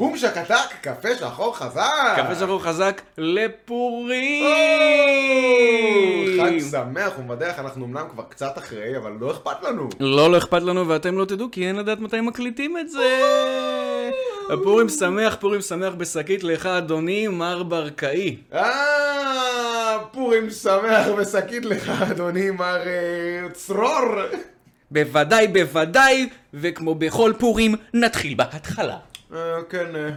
בום שקטק, קפה שחור חזק! קפה שחור חזק לפורים! חג שמח ומדח, אנחנו אמנם כבר קצת אחרי, אבל לא אכפת לנו. לא, לא אכפת לנו ואתם לא תדעו כי אין לדעת מתי מקליטים את זה. פורים שמח, פורים שמח בשקית לך אדוני מר ברקאי. אה, פורים שמח ושקית לך, אדוני מר אה, צרור. בוודאי, בוודאי, וכמו בכל פורים, נתחיל בהתחלה. אה, כן, אה,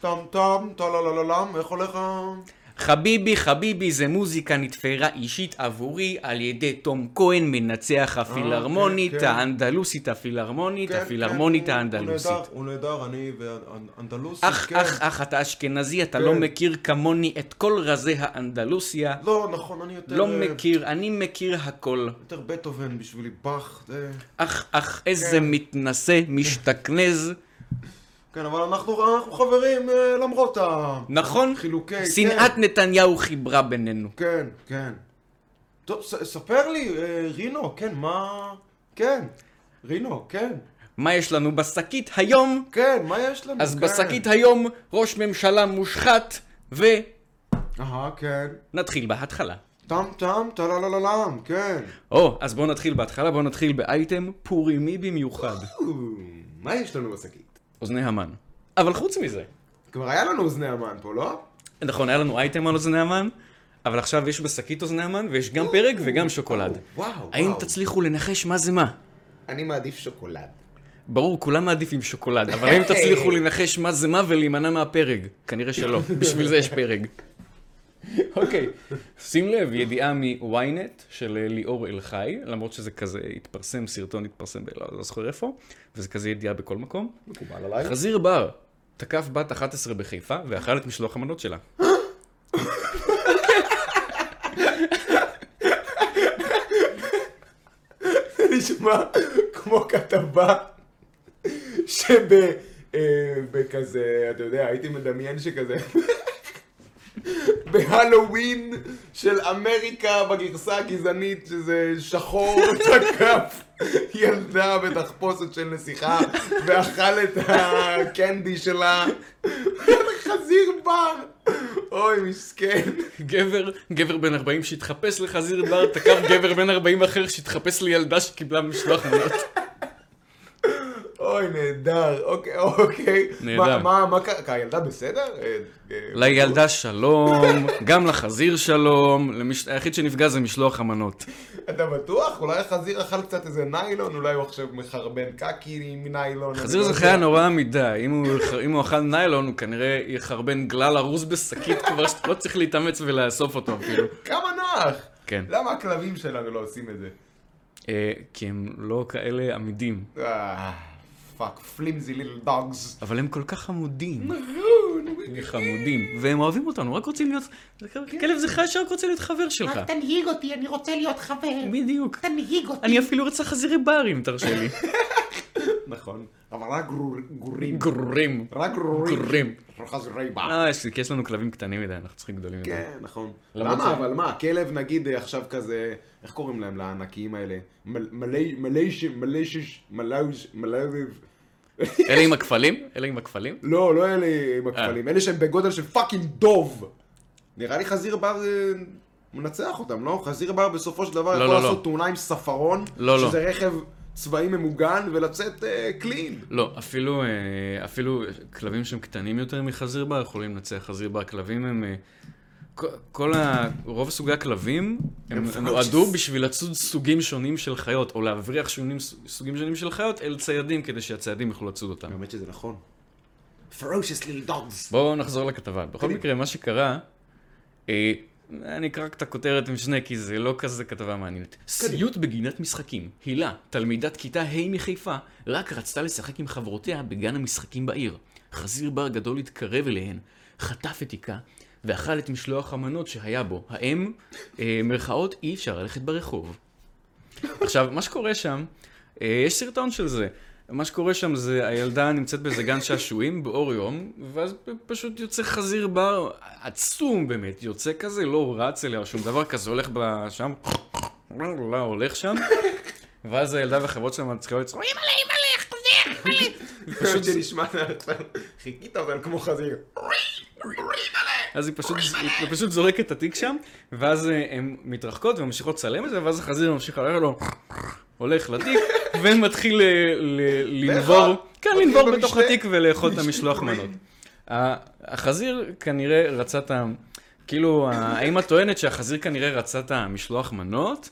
טם טם, טללללם, איך הולך ה... חביבי, חביבי, זה מוזיקה נתפרה אישית עבורי על ידי תום כהן, מנצח הפילהרמונית כן, כן. האנדלוסית הפילהרמונית, כן, הפילהרמונית כן, האנדלוסית. הוא נהדר, אני ואנדלוסית, כן. אח, אח, אתה אשכנזי, אתה. לא מכיר כמוני את כל רזי האנדלוסיה. לא, נכון, אני יותר... לא אה, מכיר, אני מכיר הכל. יותר בטהובן בשבילי, באך, זה... אך, אך, איזה. מתנשא, משתכנז. כן, אבל אנחנו, אנחנו חברים אה, למרות נכון? החילוקי... שנאת נתניהו חיברה בינינו. כן, כן. טוב, ס, ספר לי, אה, רינו, כן, מה... כן, רינו, כן. מה יש לנו בשקית היום? כן, מה יש לנו? אז כן. בשקית היום ראש ממשלה מושחת, אהה, כן. ונתחיל בהתחלה. טם טם, טללללם, כן. או, אז בואו נתחיל בהתחלה, בואו נתחיל באייטם פורימי במיוחד. מה יש לנו בשקית? אוזני המן. אבל חוץ מזה, כבר היה לנו אוזני המן פה, לא? נכון, היה לנו אייטם על אוזני המן, אבל עכשיו יש בשקית אוזני המן, ויש גם פרק וגם שוקולד. וואו, האם וואו. תצליחו לנחש מה זה מה? אני מעדיף שוקולד. ברור, כולם מעדיפים שוקולד, אבל האם תצליחו לנחש מה זה מה ולהימנע מהפרק? כנראה שלא, בשביל זה יש פרק. אוקיי, שים לב, ידיעה מ-ynet של ליאור אלחי, למרות שזה כזה התפרסם, סרטון התפרסם, לא, זוכר איפה, וזה כזה ידיעה בכל מקום. מקובל עליי. חזיר בר תקף בת 11 בחיפה ואכל את משלוח המנות שלה. נשמע כמו כתבה שב... אה, אתה יודע, הייתי מדמיין שכזה... בהלואוין של אמריקה בגרסה הגזענית, שזה שחור תקף ילדה בתחפושת של נסיכה ואכל את הקנדי שלה. חזיר בר! אוי, מסכן. גבר, גבר בן 40 שהתחפש לחזיר בר, תקף גבר בן 40 אחר שהתחפש לילדה שקיבלה משלוח מנות. אוי, נהדר. אוקיי, אוקיי. נהדר. מה, מה, מה קרה? הילדה בסדר? אה, אה, לילדה שלום, גם לחזיר שלום. היחיד שנפגע זה משלוח המנות. אתה בטוח? אולי החזיר אכל קצת איזה ניילון? אולי הוא עכשיו מחרבן קקי מניילון? חזיר אני זה לא חיה. נוראה מדי, אם הוא, אכל ניילון הוא כנראה יחרבן גלל ארוז בשקית כבר שלא צריך להתאמץ ולאסוף אותו אפילו. כמה נוח! כן. למה הכלבים שלנו לא עושים את זה? אה, כי הם לא כאלה עמידים, fuck, flimsy lil dogs. אבל הם כל כך חמודים. הם חמודים, והם אוהבים אותנו, רק רוצים להיות... כלב זה חיה שרק רוצה להיות חבר שלך. רק תנהיג אותי, אני רוצה להיות חבר. בדיוק. תנהיג אותי. אני אפילו רוצה חזירי בר אם תרשה לי. נכון. אבל רק גרור- גורים. גרורים. רק גרורים. גרורים. חזירי בר. אה, יש- כי יש לנו כלבים קטנים מדי, אנחנו צריכים גדולים מדי. כן, נכון. למה? אבל מה, כלב נגיד עכשיו כזה, איך קוראים להם לענקיים האלה? מל- מלי- מלייש, מלייש, מלאוז', מלאביב. אלה עם הכפלים? אלה עם הכפלים? לא, לא אלה עם הכפלים, אלה שהם בגודל של פאקינג דוב. נראה לי חזיר בר אה, מנצח אותם, לא? חזיר בר בסופו של דבר לא, יכול לא, לעשות לא. תאונה עם ספרון, לא, לא. שזה רכב צבאי ממוגן, ולצאת קלין. לא, אפילו, אה, אפילו כלבים שהם קטנים יותר מחזיר בר יכולים לנצח חזיר בר. כלבים הם... אה, כל- ה... רוב סוגי הכלבים הם נועדו בשביל לצוד סוגים שונים של חיות, או להבריח שונים, סוגים שונים של חיות אל ציידים כדי שהציידים יוכלו לצוד אותם. האמת שזה נכון. ferocious little dogs. בואו נחזור לכתבה. בכל. מקרה, מה שקרה, אה, אני אקרא את הכותרת משנה, כי זה לא כזה כתבה מעניינת. סיוט בגינת משחקים. הילה, תלמידת כיתה ה' מחיפה, רק רצתה לשחק עם חברותיה בגן המשחקים בעיר. חזיר בר גדול התקרב אליהן, חטף את תיקה, ואכל את משלוח המנות שהיה בו. האם, אה, מרכאות, אי אפשר ללכת ברחוב. עכשיו, מה שקורה שם, אה, יש סרטון של זה. מה שקורה שם זה הילדה נמצאת באיזה גן שעשועים באור יום, ואז פשוט יוצא חזיר בר עצום באמת, יוצא כזה, לא רץ אליה או שום דבר כזה, הולך שם, לא, הולך שם, ואז הילדה והחברות שלה מתחילות לצחוק, אימא'לה, אימא'לה, חזיר! פשוט שנשמע, חיכית אותם כמו חזיר. אז היא פשוט, היא פשוט זורקת את התיק שם, ואז אה, הן מתרחקות וממשיכות לצלם את זה, ואז החזיר ממשיך ללכת לו, הולך לתיק, ומתחיל אה, לנבור. כן, לנבור. בתוך התיק ולאכול את המשלוח. מנות. החזיר כנראה רצה את ה... כאילו, האמא טוענת שהחזיר כנראה רצה את המשלוח מנות,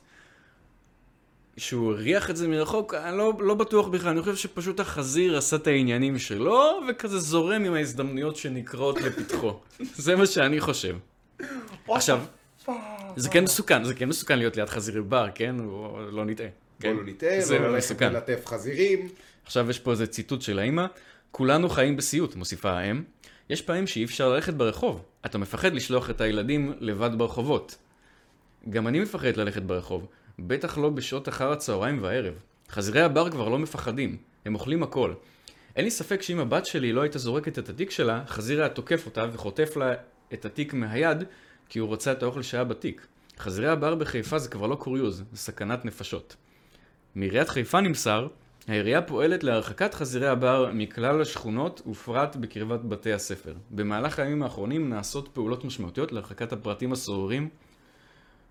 שהוא הריח את זה מרחוק, אני לא, לא בטוח בכלל, אני חושב שפשוט החזיר עשה את העניינים שלו, וכזה זורם עם ההזדמנויות שנקרות לפתחו. זה מה שאני חושב. עכשיו, זה כן מסוכן, זה כן מסוכן להיות ליד חזירי בר, כן? לא נטעה. כן? בוא לא נטעה, זה לא ללכת מסוכן. ללטף חזירים. עכשיו יש פה איזה ציטוט של האמא, כולנו חיים בסיוט, מוסיפה האם. יש פעמים שאי אפשר ללכת ברחוב. אתה מפחד לשלוח את הילדים לבד ברחובות. גם אני מפחד ללכת ברחוב, בטח לא בשעות אחר הצהריים והערב. חזירי הבר כבר לא מפחדים, הם אוכלים הכל. אין לי ספק שאם הבת שלי לא הייתה זורקת את התיק שלה, חזיר היה תוקף אותה וחוטף לה את התיק מהיד, כי הוא רצה את האוכל שהיה בתיק. חזירי הבר בחיפה זה כבר לא קוריוז, זה סכנת נפשות. מעיריית חיפה נמסר, העירייה פועלת להרחקת חזירי הבר מכלל השכונות ופרט בקרבת בתי הספר. במהלך הימים האחרונים נעשות פעולות משמעותיות להרחקת הפרטים הסוררים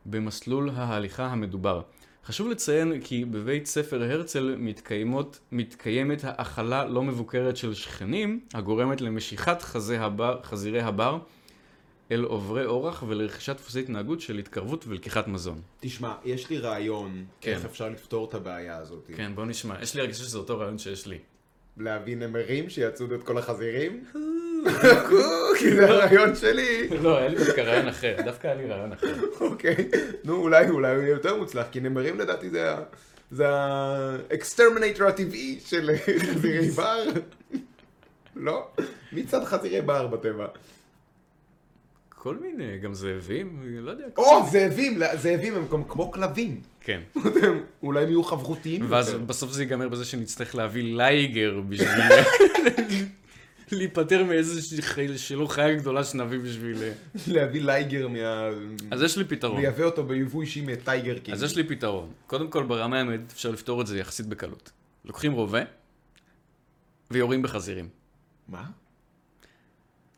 במסלול ההליכה המדובר. חשוב לציין כי בבית ספר הרצל מתקיימות, מתקיימת האכלה לא מבוקרת של שכנים, הגורמת למשיכת חזי הבר, חזירי הבר אל עוברי אורח ולרכישת דפוסי התנהגות של התקרבות ולקיחת מזון. תשמע, יש לי רעיון כן. איך אפשר לפתור את הבעיה הזאת. כן, בוא נשמע. יש לי הרגשה שזה אותו רעיון שיש לי. להביא נמרים שיצודו את כל החזירים? כי זה הרעיון שלי. לא, היה לי דווקא רעיון אחר, דווקא היה לי רעיון אחר. אוקיי, נו אולי אולי הוא יהיה יותר מוצלח, כי נמרים לדעתי זה ה... זה ה exterminator הטבעי של חזירי בר. לא? מי צד חזירי בר בטבע? כל מיני, גם זאבים, לא יודע. או. זאבים, לא, זאבים הם כמו- כמו כלבים. כן. אולי הם יהיו חברותיים ואז. בסוף זה ייגמר בזה שנצטרך להביא לייגר בשביל להיפטר מאיזושהי שלא חיה גדולה שנביא בשביל... להביא לייגר מה... אז יש לי פתרון. לייבא אותו ביבוא אישי מ Tiger King. אז יש לי פתרון. קודם כל, ברמה האמתית אפשר לפתור את זה יחסית בקלות. לוקחים רובה ויורים בחזירים. מה?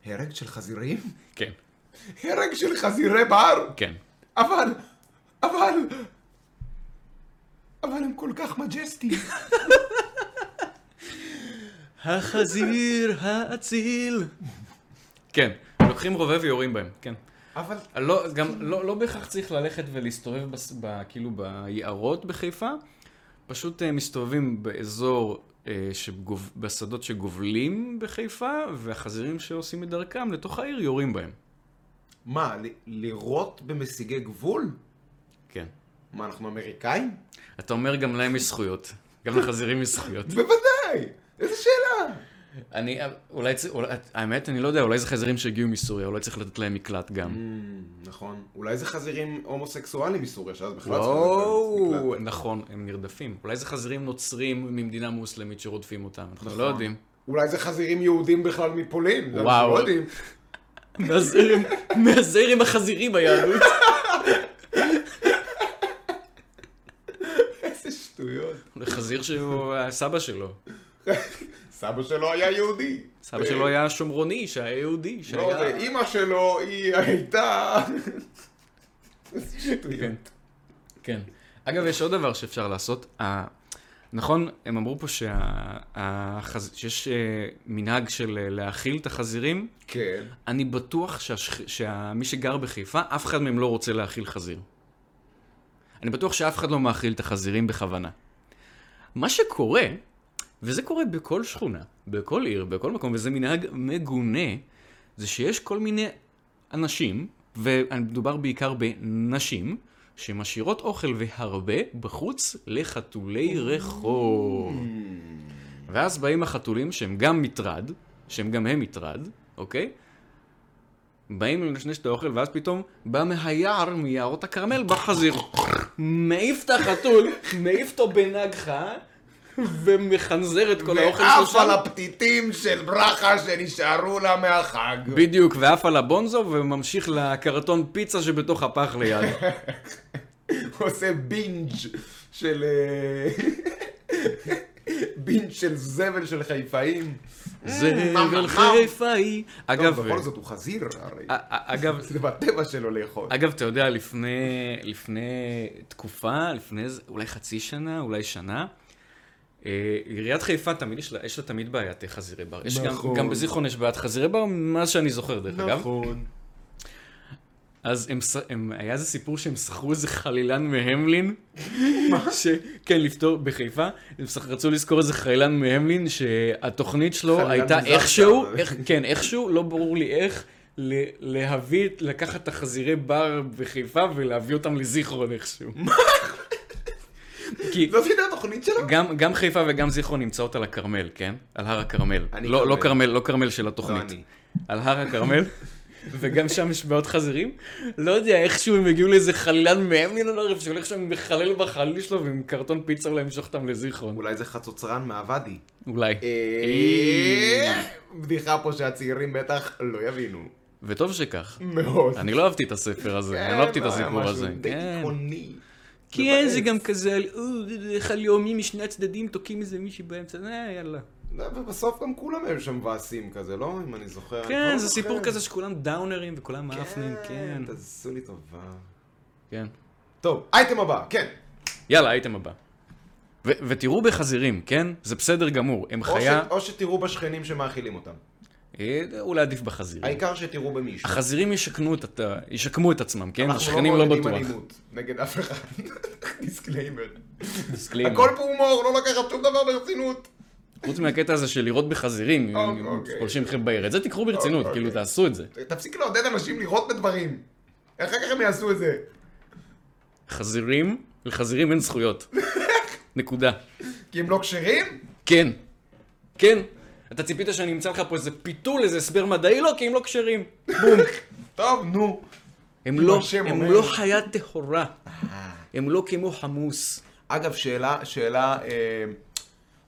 הרג של חזירים? כן, הרג של חזירי בר? כן. אבל, אבל, אבל הם כל כך majestic ים. החזיר האציל. כן, לוקחים רובה ויורים בהם, כן. אבל, לא, גם לא, לא בהכרח צריך ללכת ולהסתובב בס, ב, כאילו ביערות בחיפה, פשוט אה, מסתובבים באזור, אה, שגוב, בשדות שגובלים בחיפה, והחזירים שעושים את דרכם לתוך העיר יורים בהם. מה, ל- לירות במשיגי גבול? כן. מה, אנחנו אמריקאים? אתה אומר גם להם יש זכויות. גם לחזירים יש זכויות. בוודאי! איזה שאלה! אני, אולי, אולי, האמת, אני לא יודע, אולי זה חזירים שהגיעו מסוריה, אולי צריך לתת להם מקלט גם. נכון. אולי זה חזירים הומוסקסואלים מסוריה, שאז בכלל וואו, לתת מקלט. נכון, הם נרדפים. אולי זה חזירים נוצרים ממדינה מוסלמית שרודפים אותם, אנחנו נכון. לא יודעים. אולי זה חזירים יהודים בכלל מפולין. אנחנו. לא יודעים. מהזרם, מהזרם החזירי ביהדות. איזה שטויות. חזיר שהוא הסבא שלו. סבא שלו היה יהודי. סבא שלו היה שומרוני, שהיה יהודי, לא. זה אימא שלו, היא הייתה... כן. כן. אגב, יש עוד דבר שאפשר לעשות. נכון, הם אמרו פה שיש אה, מנהג של אה, להאכיל את החזירים. כן. אני בטוח שהשכ- שמי שגר בחיפה, אף אחד מהם לא רוצה להאכיל חזיר. אני בטוח שאף אחד לא מאכיל את החזירים בכוונה. מה שקורה, וזה קורה בכל שכונה, בכל עיר, בכל מקום, וזה מנהג מגונה, זה שיש כל מיני אנשים, ומדובר בעיקר בנשים, שמשאירות אוכל והרבה בחוץ לחתולי רחוב. ואז באים החתולים שהם גם מטרד, שהם גם הם מטרד, אוקיי? באים לנשנש את האוכל, ואז פתאום בא מהיער, מיערות הכרמל, בא חזיר. מעיף את החתול, מעיף אותו בנגחה, ומחנזר את כל האוכל שלו ועף על. הפתיתים של ברכה שנשארו לה מהחג. בדיוק, ועף על הבונזו, וממשיך לקרטון פיצה שבתוך הפח ליד. עושה בינג' של... אה, בין של זבל של חיפאים. זבל. חיפאי. אגב, טוב, בכל זאת הוא חזיר, הרי. א- א- אגב, זה בטבע שלו לאכול. אגב, אתה יודע, לפני, תקופה, לפני אולי חצי שנה, אולי שנה, אה, עיריית חיפה תמיד יש לה, יש לה תמיד בעיית חזירי בר. יש גם, נכון. גם בזיכרון יש בעיית חזירי בר, מאז שאני זוכר דרך אגב. נכון. אז הם, הם, היה איזה סיפור שהם שכרו איזה חלילן מהמלין. ש... כן, לפתור בחיפה, הם רצו לזכור איזה חלילן מהמלין שהתוכנית שלו הייתה. איכשהו, איך, כן, איכשהו, לא ברור לי איך, ל- להביא, לקחת את החזירי בר בחיפה ולהביא אותם לזיכרון איכשהו. כי זאת הייתה התוכנית שלו? גם, גם חיפה וגם זיכרון נמצאות על הכרמל, כן? על הר הכרמל. לא, לא כרמל. לא כרמל של התוכנית. לא. על הר הכרמל. וגם שם יש בעיות חזירים. לא יודע, איכשהו הם הגיעו לאיזה חלילן מהמלין על הרב שהולך שם מחלל בחליל שלו ועם קרטון פיצה אולי למשוך אותם לזיכרון. אולי זה חצוצרן מהוואדי. אולי. אה, בדיחה פה שהצעירים בטח לא יבינו. וטוב שכך. מאוד. אני לא אהבתי את הספר הזה, אני לא אהבתי את הסיפור הזה. כן, די כן. כן, זה. גם כזה, על, "אה, איך הלאומים משני הצדדים תוקעים איזה מישהי באמצע, אה, יאללה. לא, ובסוף גם כולם היו שם מבאסים כזה, לא? אם אני זוכר. כן, זה סיפור. כזה שכולם downer ים וכולם מעפנים, כן. תעשו לי טובה. כן. טוב, אייטם הבא, כן. יאללה, אייטם הבא. ותירו בחזירים, כן? זה בסדר גמור. הם חיה... או שתירו בשכנים שמאכילים אותם. אה, אולי עדיף בחזירים. העיקר שתירו במישהו. החזירים ישקנו את, ישקמו את עצמם, כן? אנחנו השכנים לא מעודדים בטוח. אלימות נגד אף אחד. disclaimer. disclaimer. הכל פה הומור, לא לקחת שום דבר ברצינות. חוץ מהקטע הזה של לירות בחזירים, אוקיי, אם אוקיי. פולשים חלק בעיר. את זה תיקחו ברצינות, אוקיי. כאילו, תעשו את זה. תפסיק לעודד אנשים לירות בדברים. אחר כך הם יעשו את זה. חזירים, לחזירים אין זכויות. נקודה. כי הם לא כשרים? כן. כן. אתה ציפית שאני אמצא לך פה איזה פיתול, איזה הסבר מדעי? לא, כי הם לא כשרים. בום. טוב, נו. הם לא, הם אומר. לא חיה טהורה. הם לא כמו חמוס. אגב, שאלה, שאלה, אה,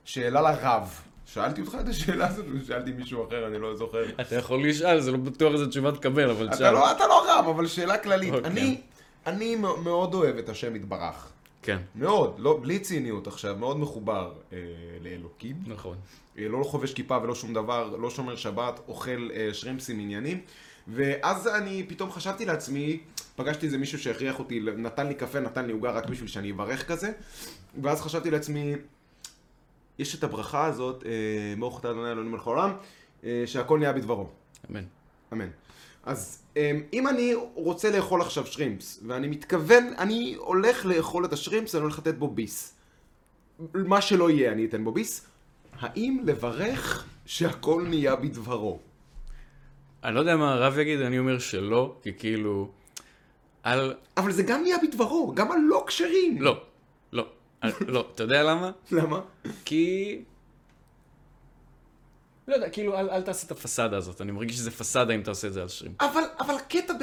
שאלה לרב. שאלתי אותך את השאלה הזאת, שאלתי מישהו אחר, אני לא זוכר. אתה יכול לשאול, זה לא בטוח איזה תשובה תקבל, אבל אתה תשאל. לא, אתה לא רב, אבל שאלה כללית. אוקיי. אני, אני מאוד אוהב את השם יתברך. כן, מאוד, לא, בלי ציניות עכשיו, מאוד מחובר אה, לאלוקים. נכון. אה, לא חובש כיפה ולא שום דבר, לא שומר שבת, אוכל אה, שרימפסים עניינים. ואז אני פתאום חשבתי לעצמי, פגשתי איזה מישהו שהכריח אותי, נתן לי קפה, נתן לי עוגה רק בשביל שאני אברך כזה. ואז חשבתי לעצמי, יש את הברכה הזאת, אה, ברוך אתה אדוני אלוהים מלך העולם, אה, שהכל נהיה בדברו. אמן. אמן. אז אמ, אם אני רוצה לאכול עכשיו שרימפס, ואני מתכוון, אני הולך לאכול את השרימפס, אני הולך לתת בו ביס. מה שלא יהיה, אני אתן בו ביס. האם לברך שהכל נהיה בדברו? אני לא יודע מה הרב יגיד, אני אומר שלא, כי כאילו... על... אבל זה גם נהיה בדברו, גם הלא כשרים. לא, לא, על- לא. אתה יודע למה? למה? כי... לא יודע, כאילו, אל, אל תעשה את הפסאדה הזאת, אני מרגיש שזה פסאדה אם אתה עושה את זה על שרים. אבל, אבל הקטע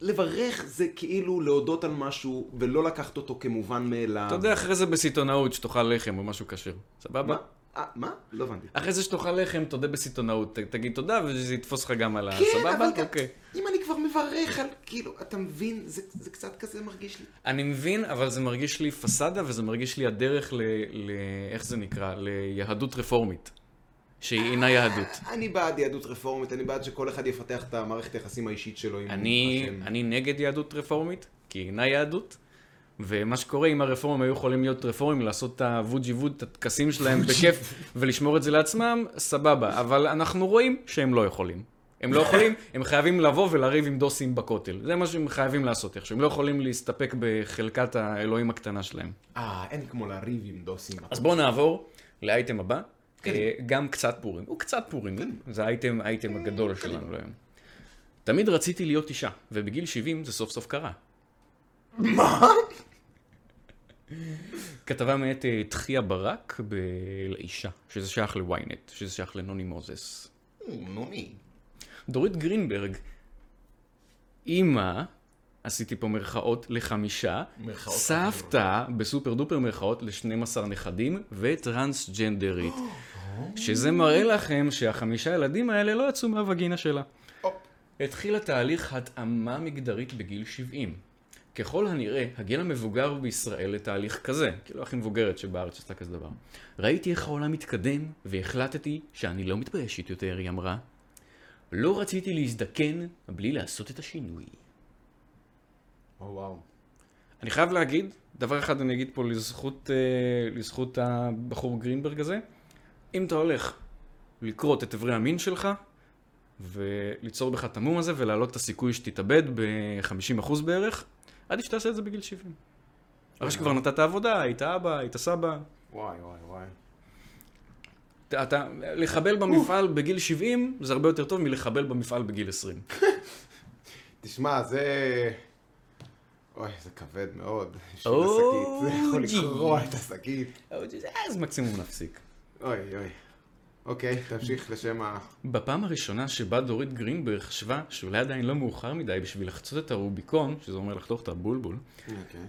בלברך זה כאילו להודות על משהו, ולא לקחת אותו כמובן מאליו. אתה יודע, אחרי זה בסיטונאות שתאכל לחם או משהו כשר. סבבה? מה? אה, מה? לא הבנתי. אחרי זה שתאכל לחם, תודה בסיטונאות, תגיד תודה וזה יתפוס לך גם על ה... כן? אבל אוקיי. אם אני כבר מברך על, כאילו, אתה מבין, זה, קצת כזה מרגיש לי. אני מבין, אבל זה מרגיש לי פסאדה, וזה מרגיש לי הדרך ל... איך זה נקרא? ליהדות רפורמית. שהיא אינה יהדות. אני בעד יהדות רפורמית, אני בעד שכל אחד יפתח את המערכת היחסים האישית שלו עם. אני נגד יהדות רפורמית, כי היא אינה יהדות. ומה שקורה, אם הרפורמים היו יכולים להיות רפורמים, לעשות את הווג'י ווד, את הטקסים שלהם בכיף, ולשמור את זה לעצמם, סבבה. אבל אנחנו רואים שהם לא יכולים. הם לא יכולים, הם חייבים לבוא ולריב עם דוסים בכותל. זה מה שהם חייבים לעשות איכשהו. הם לא יכולים להסתפק בחלקת האלוהים הקטנה שלהם. אה, אין כמו לריב עם דוסים. אז בואו נעבור לאייטם הבא. כן. אה, גם קצת פורים. הוא קצת פורים, זה האייטם, האייטם הגדול שלנו להיום. תמיד רציתי להיות אישה, ובגיל 70 זה סוף סוף קרה. מה? כתבה מאת אה, תחיה ברק ב- לאישה, שזה שייך לוויינט, שזה שייך לנוני מוזס. נוני. דורית גרינברג, אימא, עשיתי פה מירכאות לחמישה, מירכאות סבתא בסופר דופר מירכאות ל-12 נכדים וטרנסג'נדרית. שזה מראה לכם שהחמישה ילדים האלה לא יצאו מהווגינה שלה. הופ. התחילה תהליך התאמה מגדרית בגיל 70. ככל הנראה, הגיל המבוגר בישראל לתהליך כזה, כאילו הכי מבוגרת שבארץ עשתה כזה דבר. ראיתי איך העולם מתקדם, והחלטתי שאני לא מתביישת יותר, היא אמרה. לא רציתי להזדקן בלי לעשות את השינוי. או וואו. אני חייב להגיד, דבר אחד אני אגיד פה לזכות, אה, לזכות הבחור גרינברג הזה, אם אתה הולך לכרות את אברי המין שלך, וליצור בך את המום הזה, ולהעלות את הסיכוי שתתאבד ב-50% בערך, עדיף שתעשה את זה בגיל 70. אחרי שכבר נתת עבודה, היית אבא, היית סבא. וואי וואי וואי. אתה, אתה, לחבל במפעל בגיל 70 זה הרבה יותר טוב מלחבל במפעל בגיל 20. תשמע, זה... אוי, זה כבד מאוד. או, השקית. זה יכול. לקרוע את השקית. אז מקסימום נפסיק. אוי אוי. אוקיי, תמשיך לשם ה... בפעם הראשונה שבה דורית גרינברג חשבה שאולי עדיין לא מאוחר מדי בשביל לחצות את הרוביקון, שזה אומר לחתוך את הבולבול, אוקיי.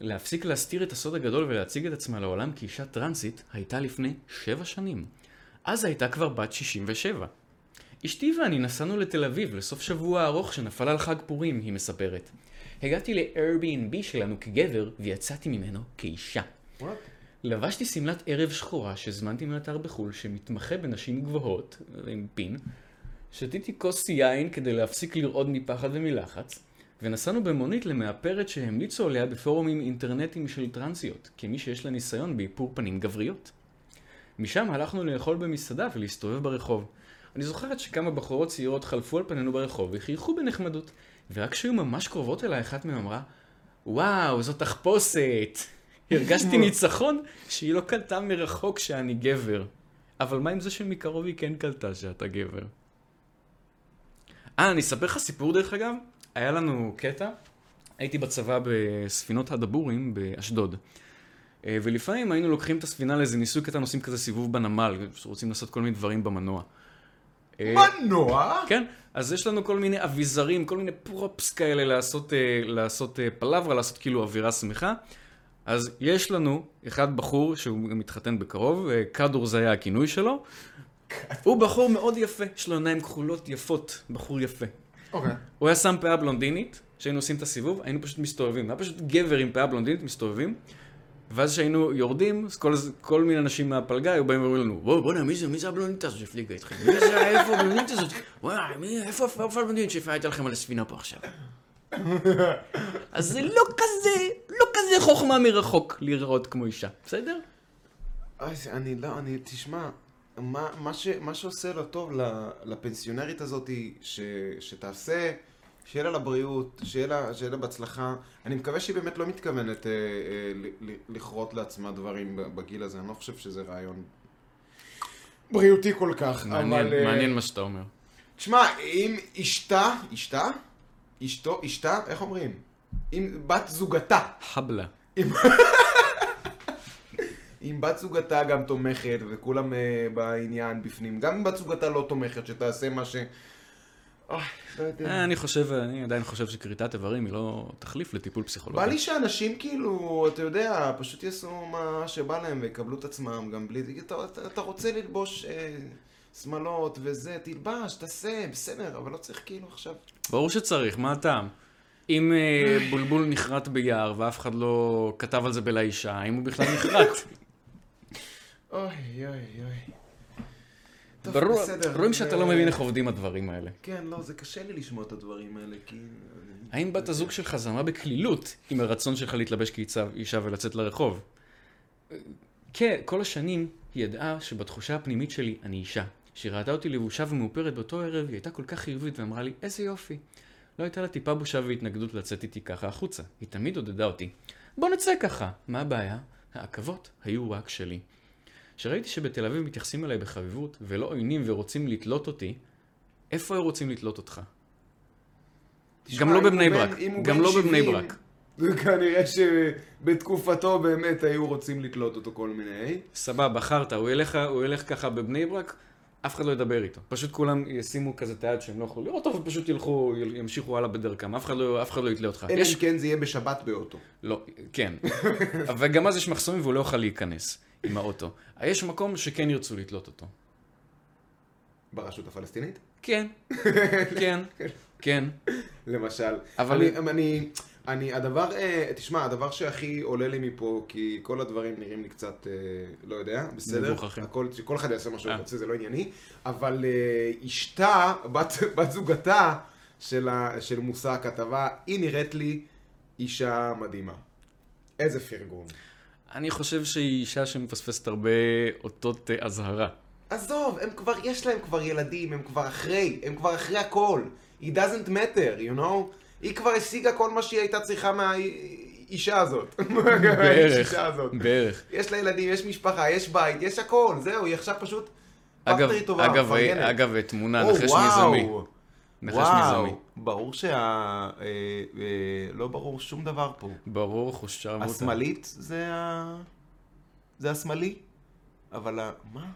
להפסיק להסתיר את הסוד הגדול ולהציג את עצמה לעולם כאישה טרנסית, הייתה לפני שבע שנים. אז הייתה כבר בת 67. אשתי ואני נסענו לתל אביב לסוף שבוע ארוך שנפל על חג פורים, היא מספרת. הגעתי ל-Airbnb שלנו כגבר ויצאתי ממנו כאישה. וואט? לבשתי שמלת ערב שחורה שהזמנתי מאתר בחו"ל שמתמחה בנשים גבוהות, עם פין. שתיתי כוס יין כדי להפסיק לרעוד מפחד ומלחץ, ונסענו במונית למאפרת שהמליצו עליה בפורומים אינטרנטיים של טרנסיות, כמי שיש לה ניסיון באיפור פנים גבריות. משם הלכנו לאכול במסעדה ולהסתובב ברחוב. אני זוכרת שכמה בחורות צעירות חלפו על פנינו ברחוב וחייכו בנחמדות, ורק כשהיו ממש קרובות אליי אחת מהן אמרה, וואו, זאת תחפושת! הרגשתי ניצחון שהיא לא קלטה מרחוק שאני גבר. אבל מה עם זה שמקרוב היא כן קלטה שאתה גבר? אה, אני אספר לך סיפור דרך אגב. היה לנו קטע, הייתי בצבא בספינות הדבורים באשדוד. אה, ולפעמים היינו לוקחים את הספינה לאיזה ניסוי קטן, עושים כזה סיבוב בנמל, רוצים לעשות כל מיני דברים במנוע. אה, מנוע? כן, אז יש לנו כל מיני אביזרים, כל מיני פרופס כאלה לעשות, אה, לעשות אה, פלברה, לעשות כאילו אווירה שמחה. אז יש לנו אחד בחור שהוא מתחתן בקרוב, אה, קדור זה היה הכינוי שלו. הוא בחור מאוד יפה, יש לו עיניים כחולות יפות, בחור יפה. אוקיי. הוא היה שם פאה בלונדינית, כשהיינו עושים את הסיבוב, היינו פשוט מסתובבים. היה פשוט גבר עם פאה בלונדינית מסתובבים, ואז כשהיינו יורדים, אז כל, כל מיני אנשים מהפלגה היו באים ואומרים לנו, בוא, בוא'נה, מי זה, מי זה הבלונדינית הזאת שהפליגה איתכם? מי זה, איפה הבלונדינית הזאת? וואי, מי, איפה שהפעה הייתה לכם על הספינה פה עכשיו? אז זה לא כזה, לא כזה חוכמה מרחוק להיראות כמו אישה, בסדר? אני לא, אני, תשמע, מה, מה, ש, מה שעושה לו טוב לפנסיונרית הזאת, ש, שתעשה, שיהיה לה לבריאות, שיהיה לה, שיהיה לה בהצלחה. אני מקווה שהיא באמת לא מתכוונת אה, אה, ל- ל- לכרות לעצמה דברים בגיל הזה, אני לא חושב שזה רעיון בריאותי כל כך, מעניין, אבל... אה, מעניין מה שאתה אומר. תשמע, אם אשתה, אשתה? אשתו, אשתה, איך אומרים? אם בת זוגתה, חבלה. אם בת זוגתה גם תומכת וכולם uh, בעניין בפנים, גם אם בת זוגתה לא תומכת, שתעשה מה ש... לא. אה, אני חושב, אני עדיין חושב שכריתת איברים היא לא תחליף לטיפול פסיכולוגי. בא לי שאנשים כאילו, אתה יודע, פשוט יעשו מה שבא להם ויקבלו את עצמם גם בלי... אתה רוצה ללבוש אה, שמלות וזה, תלבש, תעשה, בסדר, אבל לא צריך כאילו עכשיו... ברור שצריך, מה הטעם? אם אה, בולבול נחרט ביער ואף אחד לא כתב על זה בלאישה, האם הוא בכלל נחרט? אוי, אוי, אוי. טוב, ברור, בסדר, רואים שאתה זה- לא מבין איך עובדים הדברים האלה. כן, לא, זה קשה לי לשמוע את הדברים האלה, כי... האם בת הזוג שלך זרמה בקלילות עם הרצון שלך להתלבש כאישה ולצאת לרחוב? כן, כל השנים היא ידעה שבתחושה הפנימית שלי אני אישה. כשהיא ראתה אותי לבושה ומאופרת באותו ערב, היא הייתה כל כך חיובית ואמרה לי, איזה יופי. לא הייתה לה טיפה בושה והתנגדות לצאת איתי ככה החוצה. היא תמיד עודדה אותי. בוא נצא ככה. מה הבעיה? העכבות היו רק שלי. כשראיתי שבתל אביב מתייחסים אליי בחביבות, ולא עוינים ורוצים לתלות אותי, איפה היו רוצים לתלות אותך? תשמע, גם לא בבני ברק. גם לא בבני 70, ברק. כנראה שבתקופתו באמת היו רוצים לתלות אותו כל מיני. סבבה, בחרת, הוא ילך, הוא ילך ככה בבני ברק, אף אחד לא ידבר איתו. פשוט כולם ישימו כזה את היד שהם לא יכולים לראות אותו, ופשוט ילכו, ימשיכו הלאה בדרכם. אף אחד לא, אף אחד לא יתלה אותך. אלא יש... אם כן זה יהיה בשבת באוטו. לא, כן. אבל גם אז יש מחסומים והוא לא יוכל להיכנס עם האוטו. יש מקום שכן ירצו לתלות אותו. ברשות הפלסטינית? כן, כן, כן. למשל. אבל- אני, אני, אני, הדבר, אה, תשמע, הדבר שהכי עולה לי מפה, כי כל הדברים נראים לי קצת, אה, לא יודע, בסדר? מגוחכים. הכל, כל אחד יעשה מה שהוא אה. רוצה, זה לא ענייני, אבל אה, אשתה, בת, בת זוגתה של, ה, של מושא הכתבה, היא נראית לי אישה מדהימה. איזה פרגון. אני חושב שהיא אישה שמפספסת הרבה אותות אה, אזהרה. עזוב, הם כבר, יש להם כבר ילדים, הם כבר אחרי, הם כבר אחרי הכל. It doesn't matter, you know? היא כבר השיגה כל מה שהיא הייתה צריכה מהאישה הזאת. בערך, הזאת. בערך. יש לה ילדים, יש משפחה, יש בית, יש הכל, זהו, היא עכשיו פשוט אגב, טובה, אגב, מפרגנת. אגב, תמונה, או, נחש מי וואו. זה מי. נחש מי זה מי. ברור שה... אה, אה, לא ברור שום דבר פה. ברור, חוש שרמוטה. השמאלית זה ה... זה השמאלי? אבל ה... מה?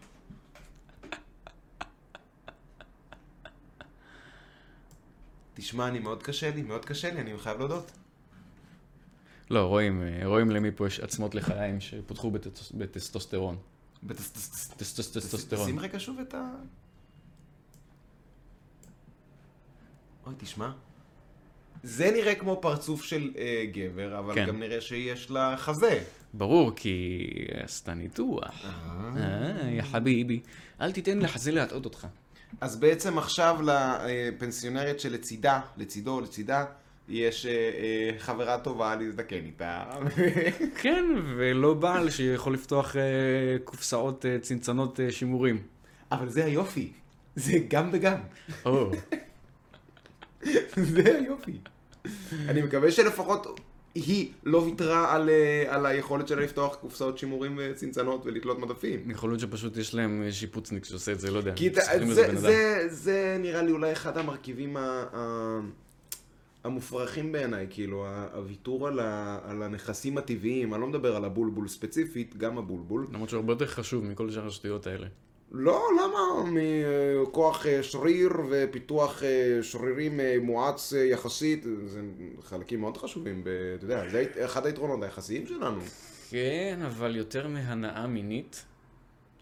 תשמע, אני מאוד קשה לי, מאוד קשה לי, אני חייב להודות. לא, רואים, אה, רואים למי פה יש עצמות לחיים שפותחו בטסט- בטסטוסטרון. טסטוסטרון. שים רגע שוב את ה... אוי, תשמע. זה נראה כמו פרצוף של אה, גבר, אבל כן. גם נראה שיש לה חזה. ברור, כי עשתה ניתוח. אה, יא חביבי. אל תיתן לחזה להטעות אותך. אז בעצם עכשיו לפנסיונרית שלצידה, לצידו, לצידה, יש אה, אה, חברה טובה להזדקן איתה. כן, ולא בעל שיכול לפתוח אה, קופסאות צנצנות שימורים. אבל זה היופי. זה גם וגם. זה היופי. אני מקווה שלפחות היא לא ויתרה על, אה, על היכולת שלה לפתוח קופסאות שימורים וצנצנות ולתלות מדפים. יכול להיות שפשוט יש להם אה, שיפוצניק שעושה את זה, לא יודע. כי זה, אדם. זה, זה נראה לי אולי אחד המרכיבים ה, ה, המופרכים בעיניי, כאילו, הוויתור על, ה, על הנכסים הטבעיים, אני לא מדבר על הבולבול ספציפית, גם הבולבול. למרות שהוא הרבה יותר חשוב מכל שאר השטויות האלה. לא, למה? מכוח אה, שריר ופיתוח אה, שרירים אה, מואץ יחסית, זה חלקים מאוד חשובים, ב- אתה יודע, זה אחד היתרונות היחסיים שלנו. כן, אבל יותר מהנאה מינית.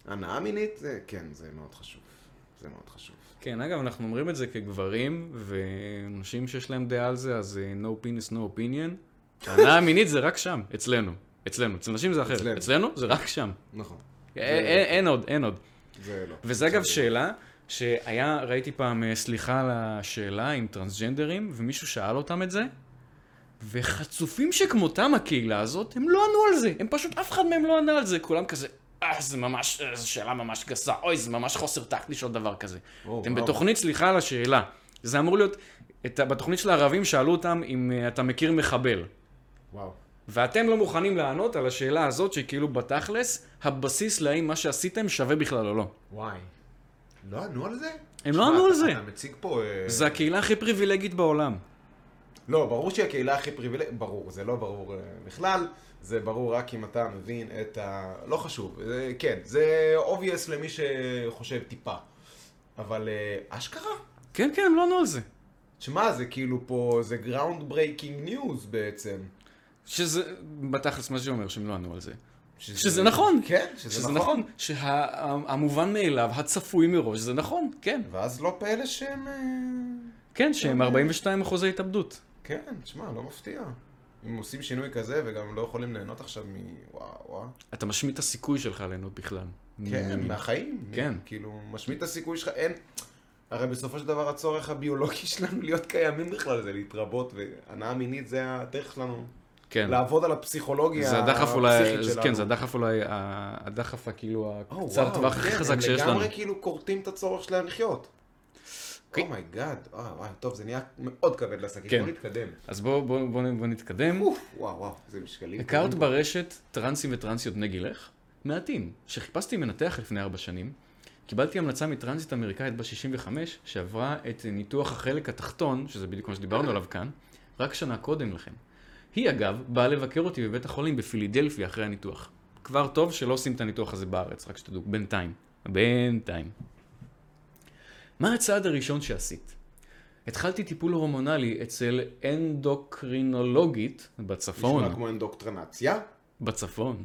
הנאה מינית, כן, זה מאוד חשוב. זה מאוד חשוב. כן, אגב, אנחנו אומרים את זה כגברים, ונשים שיש להם דעה על זה, אז no penis, no opinion. הנאה המינית זה רק שם, אצלנו. אצלנו. אצל נשים זה אחר. אצלנו. אצלנו זה רק שם. נכון. אין עוד, אין עוד. זה לא. וזה אגב שאלה שהיה, ראיתי פעם אה, סליחה על השאלה עם טרנסג'נדרים, ומישהו שאל אותם את זה, וחצופים שכמותם הקהילה הזאת, הם לא ענו על זה. הם פשוט, אף אחד מהם לא ענה על זה. כולם כזה, אה, זה ממש, אה, זו שאלה ממש גסה. אוי, זה ממש חוסר טקט לשאול דבר כזה. או, אתם וואו. בתוכנית סליחה על השאלה. זה אמור להיות, את, בתוכנית של הערבים שאלו אותם אם אה, אתה מכיר מחבל. וואו. ואתם לא מוכנים לענות על השאלה הזאת, שהיא כאילו בתכלס, הבסיס להאם מה שעשיתם שווה בכלל או לא. וואי. לא ענו על זה? הם לא ענו על זה. אתה מציג פה... אה, זה הקהילה הכי פריבילגית בעולם. לא, ברור שהיא הקהילה הכי פריבילגית, ברור, זה לא ברור אה, בכלל, זה ברור רק אם אתה מבין את ה... לא חשוב, זה, כן, זה obvious למי שחושב טיפה, אבל אה, אשכרה? כן, כן, הם לא ענו על זה. שמע, זה כאילו פה, זה ground breaking news בעצם. שזה, בתכלס, מה שאומר שהם לא ענו על זה. שזה, שזה נכון. כן, שזה, שזה נכון. שהמובן מאליו, הצפוי מראש, זה נכון, כן. ואז לא פלא שהם... אה, כן, שהם 42 אחוזי התאבדות. כן, תשמע, לא מפתיע. אם עושים שינוי כזה וגם לא יכולים ליהנות עכשיו מ... וואו, וואו. אתה משמיט את הסיכוי שלך ליהנות בכלל. כן, מ- מהחיים. כן. כאילו, משמיט את הסיכוי שלך, אין... הרי בסופו של דבר הצורך הביולוגי שלנו להיות קיימים בכלל זה להתרבות, והנאה מינית זה הדרך שלנו כן. לעבוד על הפסיכולוגיה זה הדחף אולי, שלנו. כן, זה הדחף אולי, הדחף הכאילו הקצר טווח הכי כן, חזק שיש הם לנו. לגמרי כאילו כורתים את הצורך שלהם לחיות. oh my god, וואי וואי, טוב, זה נהיה מאוד כבד לשקית, כן. בוא נתקדם. אז בואו בוא, בוא, בוא נתקדם. וואו וואו, זה משקלים. הכרת ברשת טרנסים וטרנסיות בני גילך? מעטים. כשחיפשתי מנתח לפני ארבע שנים, קיבלתי המלצה מטרנסית אמריקאית בת 65, שעברה את ניתוח החלק התחתון, שזה בדיוק מה שדיברנו עליו כאן, רק שנה קודם לכן. היא אגב באה לבקר אותי בבית החולים בפילידלפיה אחרי הניתוח. כבר טוב שלא עושים את הניתוח הזה בארץ, רק שתדעו, בינתיים. בינתיים. מה הצעד הראשון שעשית? התחלתי טיפול הורמונלי אצל אנדוקרינולוגית בצפון. נשמע כמו אינדוקטרנציה. בצפון.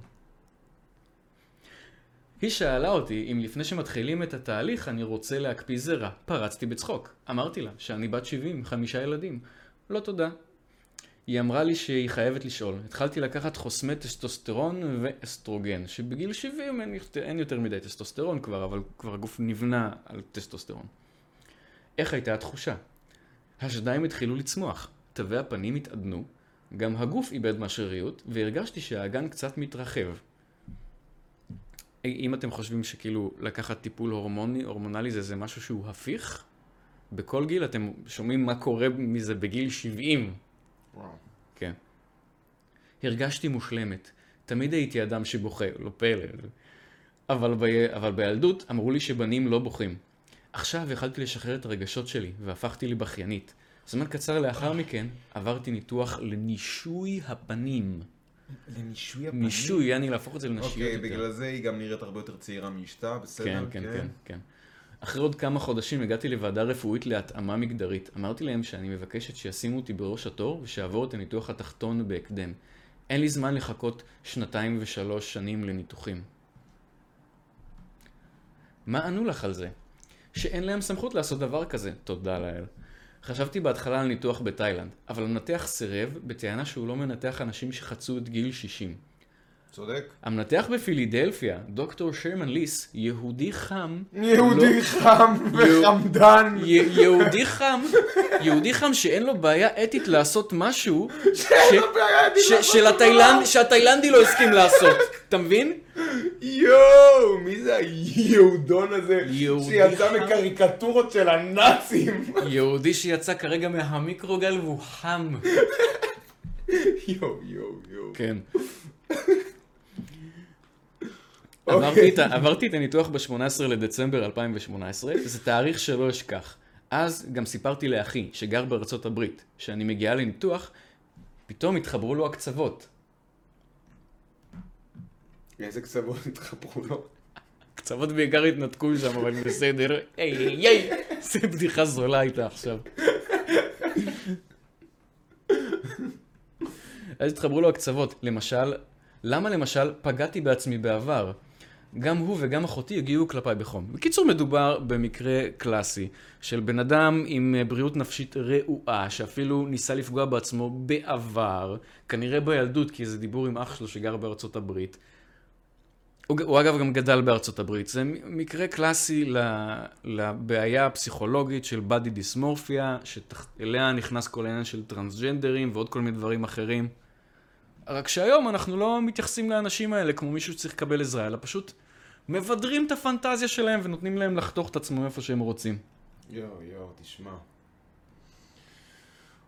היא שאלה אותי אם לפני שמתחילים את התהליך אני רוצה להקפיא זרע. פרצתי בצחוק. אמרתי לה שאני בת 70, חמישה ילדים. לא תודה. היא אמרה לי שהיא חייבת לשאול. התחלתי לקחת חוסמי טסטוסטרון ואסטרוגן, שבגיל 70 אין, יותר- אין יותר מדי טסטוסטרון כבר, אבל כבר הגוף נבנה על טסטוסטרון. איך הייתה התחושה? השדיים התחילו לצמוח, תווי הפנים התעדנו, גם הגוף איבד מהשריריות, והרגשתי שהאגן קצת מתרחב. אם אתם חושבים שכאילו לקחת טיפול הורמוני, הורמונלי זה, זה משהו שהוא הפיך, בכל גיל אתם שומעים מה קורה מזה בגיל 70. כן. הרגשתי מושלמת. תמיד הייתי אדם שבוכה, לא פלא. אבל, ב... אבל בילדות אמרו לי שבנים לא בוכים. עכשיו יכלתי לשחרר את הרגשות שלי, והפכתי לבכיינית. זמן קצר לאחר מכן עברתי ניתוח לנישוי הפנים. לנישוי הפנים? נישוי, יעני להפוך את זה לנשיות אוקיי, יותר. בגלל זה היא גם נראית הרבה יותר צעירה מאשתה, בסדר? כן, כן, כן, כן. אחרי עוד כמה חודשים הגעתי לוועדה רפואית להתאמה מגדרית. אמרתי להם שאני מבקשת שישימו אותי בראש התור ושאעבור את הניתוח התחתון בהקדם. אין לי זמן לחכות שנתיים ושלוש שנים לניתוחים. מה ענו לך על זה? שאין להם סמכות לעשות דבר כזה, תודה לאל. חשבתי בהתחלה על ניתוח בתאילנד, אבל המנתח סירב בטענה שהוא לא מנתח אנשים שחצו את גיל 60. צודק. המנתח בפילידלפיה, דוקטור שרמן ליס, יהודי חם, יהודי לא- חם וחמדן. י- יהודי חם, יהודי חם שאין לו בעיה אתית לעשות משהו ש- ש- של התאילנד- שהתאילנדי לא הסכים לעשות, אתה מבין? יואו, מי זה היהודון הזה שיצא. מקריקטורות של הנאצים? יהודי שיצא כרגע מהמיקרוגל והוא חם. יואו, יואו, יואו. כן. אוקיי. עברתי את עברתי את הניתוח ב-18 לדצמבר 2018, זה תאריך שלא אשכח. אז גם סיפרתי לאחי, שגר בארצות הברית, שאני מגיעה לניתוח, פתאום התחברו לו הקצוות. איזה קצוות התחברו לו? קצוות בעיקר התנתקו שם, אבל בסדר. היי, היי, היי, זה בדיחה זולה הייתה עכשיו. אז התחברו לו הקצוות. למשל, למה למשל פגעתי בעצמי בעבר? גם הוא וגם אחותי הגיעו כלפיי בחום. בקיצור, מדובר במקרה קלאסי של בן אדם עם אה, בריאות נפשית רעועה, שאפילו ניסה לפגוע בעצמו בעבר, כנראה בילדות, כי זה דיבור עם אח שלו שגר בארצות הברית. הוא, הוא אגב גם גדל בארצות הברית. זה מקרה קלאסי לבעיה הפסיכולוגית של בדי דיסמורפיה, שאליה נכנס כל העניין של טרנסג'נדרים ועוד כל מיני דברים אחרים. רק שהיום אנחנו לא מתייחסים לאנשים האלה כמו מישהו שצריך לקבל עזרה, אלא פשוט מבדרים את הפנטזיה שלהם ונותנים להם לחתוך את עצמם איפה שהם רוצים. יואו, יואו, תשמע.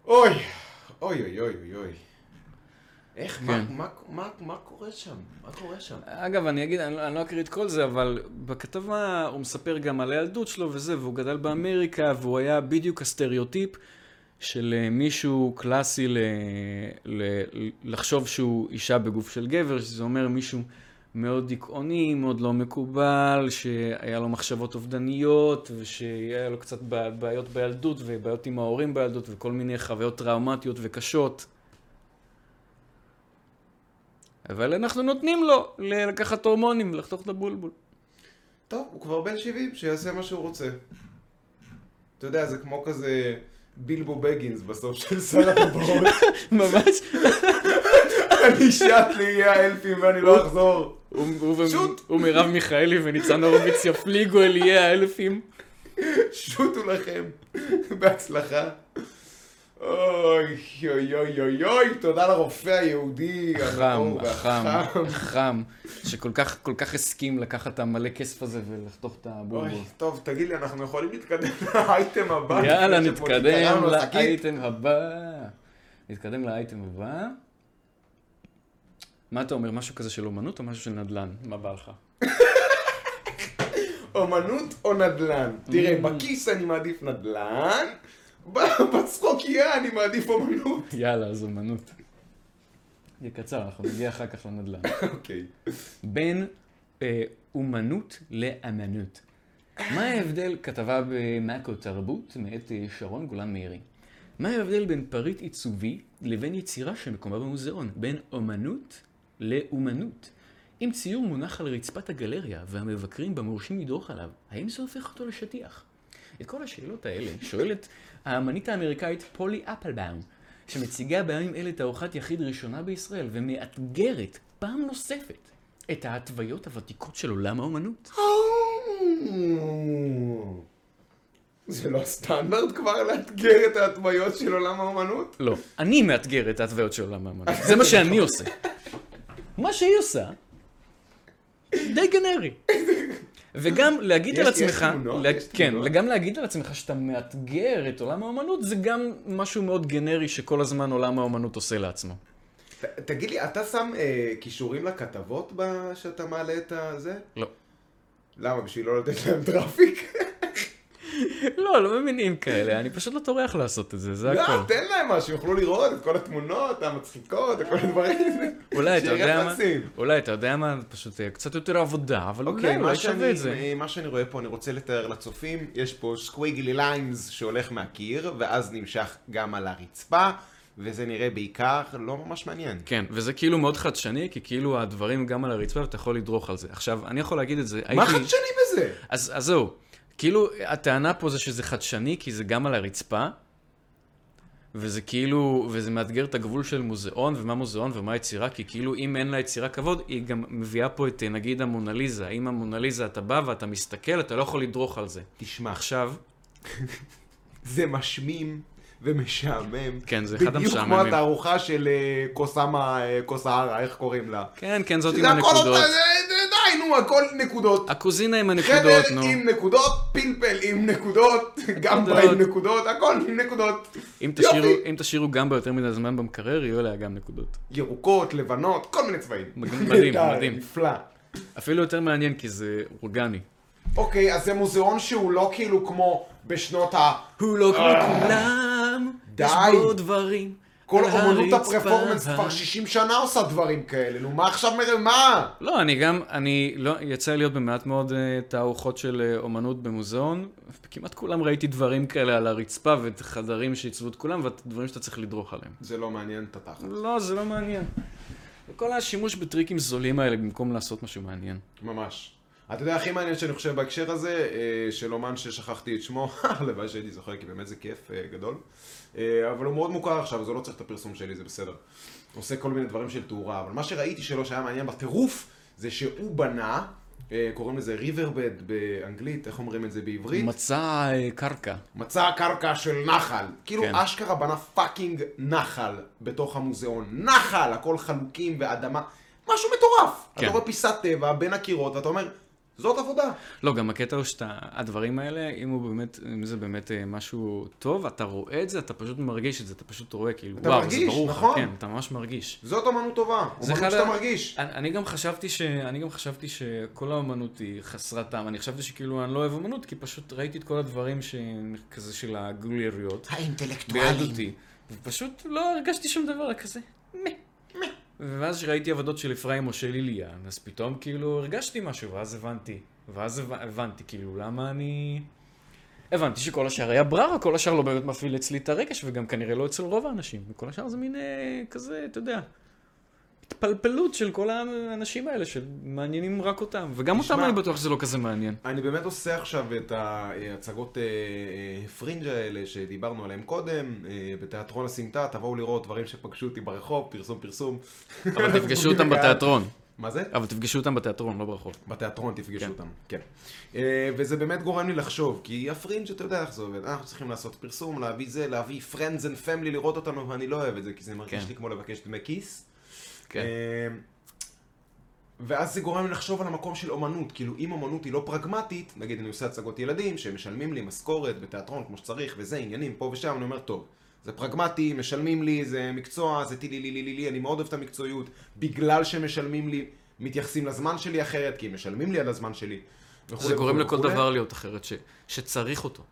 אוי, אוי, אוי, אוי, אוי. איך, מה, כן. מה, מה, מה קורה שם? מה קורה שם? אגב, אני אגיד, אני, לא- אני לא אקריא את כל זה, אבל בכתבה הוא מספר גם על הילדות שלו וזה, והוא גדל באמריקה, והוא היה בדיוק הסטריאוטיפ של אה, מישהו קלאסי ל, ל, לחשוב שהוא אישה בגוף של גבר, שזה אומר מישהו מאוד דיכאוני, מאוד לא מקובל, שהיה לו מחשבות אובדניות, ושהיה לו קצת בע- בעיות בילדות, ובעיות עם ההורים בילדות, וכל מיני חוויות טראומטיות וקשות. אבל אנחנו נותנים לו לקחת הורמונים ולחתוך את הבולבול. טוב, הוא כבר בן 70, שיעשה מה שהוא רוצה. אתה יודע, זה כמו כזה בילבו בגינס בסוף של שר הטבעות. ממש. אני שט לי יהיה האלפים ואני לא אחזור. הוא-. ומרב מיכאלי וניצן הורוביץ יפליגו אל איי האלפים. שוטו לכם. בהצלחה. אוי, אוי, אוי, אוי, אוי, תודה לרופא היהודי. חם, חם. חם, שכל כך, כל כך הסכים לקחת את המלא כסף הזה ולחתוך את הבולבול. אוי, טוב, תגיד לי, אנחנו יכולים להתקדם לאייטם הבא? יאללה, נתקדם שקית? לאייטם הבא. נתקדם לאייטם הבא. מה אתה אומר, משהו כזה של אומנות או משהו של נדל"ן? מה בא לך? אומנות או נדל"ן? תראה, Mm. בכיס אני מעדיף נדל"ן, בצחוקייה אני מעדיף אומנות. יאללה, אז אומנות. יהיה קצר, אנחנו נגיע אחר כך לנדל"ן. אוקיי. בין אה, אומנות לאמנות. מה ההבדל, כתבה במאקו תרבות מאת אה, שרון גולן מאירי. מה ההבדל בין פריט עיצובי לבין יצירה שמקומה במוזיאון? בין אומנות לאומנות. אם ציור מונח על רצפת הגלריה והמבקרים בה מורשים לדרוך עליו, האם זה הופך אותו לשטיח? את כל השאלות האלה שואלת האמנית האמריקאית פולי אפלבאום, שמציגה בימים אלה תערוכת יחיד ראשונה בישראל, ומאתגרת פעם נוספת את ההתוויות הוותיקות של עולם האומנות. זה לא סטנדרט כבר לאתגר את ההדמיות של עולם האומנות? לא, אני מאתגר את ההתוויות של עולם האמנות. זה מה שאני עושה. מה שהיא עושה, די גנרי. וגם להגיד יש- על יש עצמך, תמונות, לה- יש כן, תמונות. גם להגיד על עצמך שאתה מאתגר את עולם האמנות, זה גם משהו מאוד גנרי שכל הזמן עולם האמנות עושה לעצמו. ת- תגיד לי, אתה שם אה, קישורים לכתבות שאתה מעלה את הזה? לא. למה? בשביל לא לתת להם traffic? לא, לא מבינים כאלה, אני פשוט לא טורח לעשות את זה, זה לא, הכל. תן להם משהו, יוכלו לראות את כל התמונות המצחיקות, את כל הדברים האלה. אולי, אתה יודע מה. אולי, אתה יודע מה, פשוט אה, קצת יותר עבודה, אבל אוקיי, אולי, מה אולי שווה את זה. שאני, מה שאני רואה פה, אני רוצה לתאר לצופים, יש פה סקוויגלי ליינס שהולך מהקיר, ואז נמשך גם על הרצפה, וזה נראה בעיקר לא ממש מעניין. כן, וזה כאילו מאוד חדשני, כי כאילו הדברים גם על הרצפה ואתה יכול לדרוך על זה. עכשיו, אני יכול להגיד את זה, מה הייתי- חדשני בזה? אז, אז זהו, כאילו, הטענה פה זה שזה חדשני, כי זה גם על הרצפה, וזה כאילו, וזה מאתגר את הגבול של מוזיאון, ומה מוזיאון ומה יצירה, כי כאילו, אם אין לה יצירה כבוד, היא גם מביאה פה את, אה, נגיד, המונליזה. אם המונליזה, אתה בא ואתה מסתכל, אתה לא יכול לדרוך על זה. תשמע, עכשיו, זה משמים ומשעמם. כן, זה אחד בדיוק כמו המשעממים. התערוכה של אה, קוסאמה, אה, קוסהרה, איך קוראים לה? כן, כן, זאת עם הנקודות. נו, הכל נקודות. הקוזינה עם חדר הנקודות, נו. עם נקודות, פלפל עם נקודות, גמבה עם נקודות, הכל עם נקודות. אם. תשאירו, אם תשאירו גמבה יותר מדי זמן במקרר, יהיו עליה גם נקודות. ירוקות, לבנות, כל מיני צבעים. מדהים, מדהים. נפלא. אפילו יותר מעניין, כי זה אורגני. אוקיי, אז זה מוזיאון שהוא לא כאילו כמו בשנות ה... הוא לא כמו כולם, די. יש בו דברים. כל אומנות. הפרפורמנס כבר 60 שנה עושה דברים כאלה, נו מה עכשיו מה? לא, אני גם, אני לא, יצא להיות במעט מאוד uh, תערוכות של uh, אומנות במוזיאון, וכמעט כולם ראיתי דברים כאלה על הרצפה וחדרים שעיצבו את כולם, ודברים שאתה צריך לדרוך עליהם. זה לא מעניין את התחת. לא, זה לא מעניין. וכל השימוש בטריקים זולים האלה במקום לעשות משהו מעניין. ממש. אתה יודע, הכי מעניין שאני חושב בהקשר הזה, אה, של אומן ששכחתי את שמו, הלוואי שהייתי זוכר, כי באמת זה כיף אה, גדול. אה, אבל הוא מאוד מוכר עכשיו, אז הוא לא צריך את הפרסום שלי, זה בסדר. עושה כל מיני דברים של תאורה, אבל מה שראיתי שלו שהיה מעניין בטירוף, זה שהוא בנה, אה, קוראים לזה riverbed באנגלית, איך אומרים את זה בעברית? מצע אה, קרקע. מצע קרקע של נחל. כאילו כן. אשכרה בנה fucking נחל בתוך המוזיאון. נחל, הכל חלוקים ואדמה. משהו מטורף. כן. אתה רואה פיסת טבע בין הקירות, ואתה אומר, זאת עבודה. לא, גם הקטע הוא שאתה, הדברים האלה, אם הוא באמת, אם זה באמת אה, משהו טוב, אתה רואה את זה, אתה פשוט מרגיש את זה, אתה פשוט רואה, כאילו, וואו, מרגיש, זה ברור נכון. כן, אתה ממש מרגיש. זאת אמנות טובה. אמנות שאתה ה- מרגיש. אני, אני גם חשבתי ש... אני גם חשבתי שכל האמנות היא חסרת טעם. אני חשבתי שכאילו אני לא אוהב אמנות, כי פשוט ראיתי את כל הדברים ש... כזה של הגולריות האינטלקטואלים. בילדותי. ופשוט לא הרגשתי שום דבר כזה. מeh. ואז שראיתי עבודות של אפרים או של ליליאן, אז פתאום כאילו הרגשתי משהו, ואז הבנתי. ואז הבנ- הבנתי כאילו למה אני... הבנתי שכל השאר היה בררה, כל השאר לא באמת מפעיל אצלי את הרגש, וגם כנראה לא אצל רוב האנשים. וכל השאר זה מין אה, כזה, אתה יודע, התפלפלות של כל האנשים האלה שמעניינים רק אותם. וגם אותם אני בטוח שזה לא כזה מעניין. אני באמת עושה עכשיו את ההצגות אה, אה, פרינג' האלה שדיברנו עליהן קודם, אה, בתיאטרון הסמטה, תבואו לראות דברים שפגשו אותי ברחוב, פרסום פרסום. אבל תפגשו אותם בתיאטרון. מה זה? אבל תפגשו אותם בתיאטרון, לא ברחוב. בתיאטרון תפגשו כן. אותם, כן. אה, וזה באמת גורם לי לחשוב, כי הפרינג' אתה יודע איך זה עובד, אנחנו צריכים לעשות פרסום, להביא זה, להביא friends and family לראות אותנו, ואני לא אוהב את זה, כי זה מרגיש כן. לי כמו לבקש דמי כיס. כן. אה, ואז זה גורם לחשוב על המקום של אומנות, כאילו אם אומנות היא לא פרגמטית, נגיד אני עושה הצגות ילדים, שמשלמים לי משכורת בתיאטרון כמו שצריך, וזה עניינים פה ושם, אני אומר, טוב, זה פרגמטי, משלמים לי, זה מקצוע, זה טילי לי לי לי לי, אני מאוד אוהב את המקצועיות, בגלל שמשלמים לי, מתייחסים לזמן שלי אחרת, כי הם משלמים לי על הזמן שלי. וכולי זה גורם וכולי לכל וכולי. דבר להיות אחרת, ש, שצריך אותו.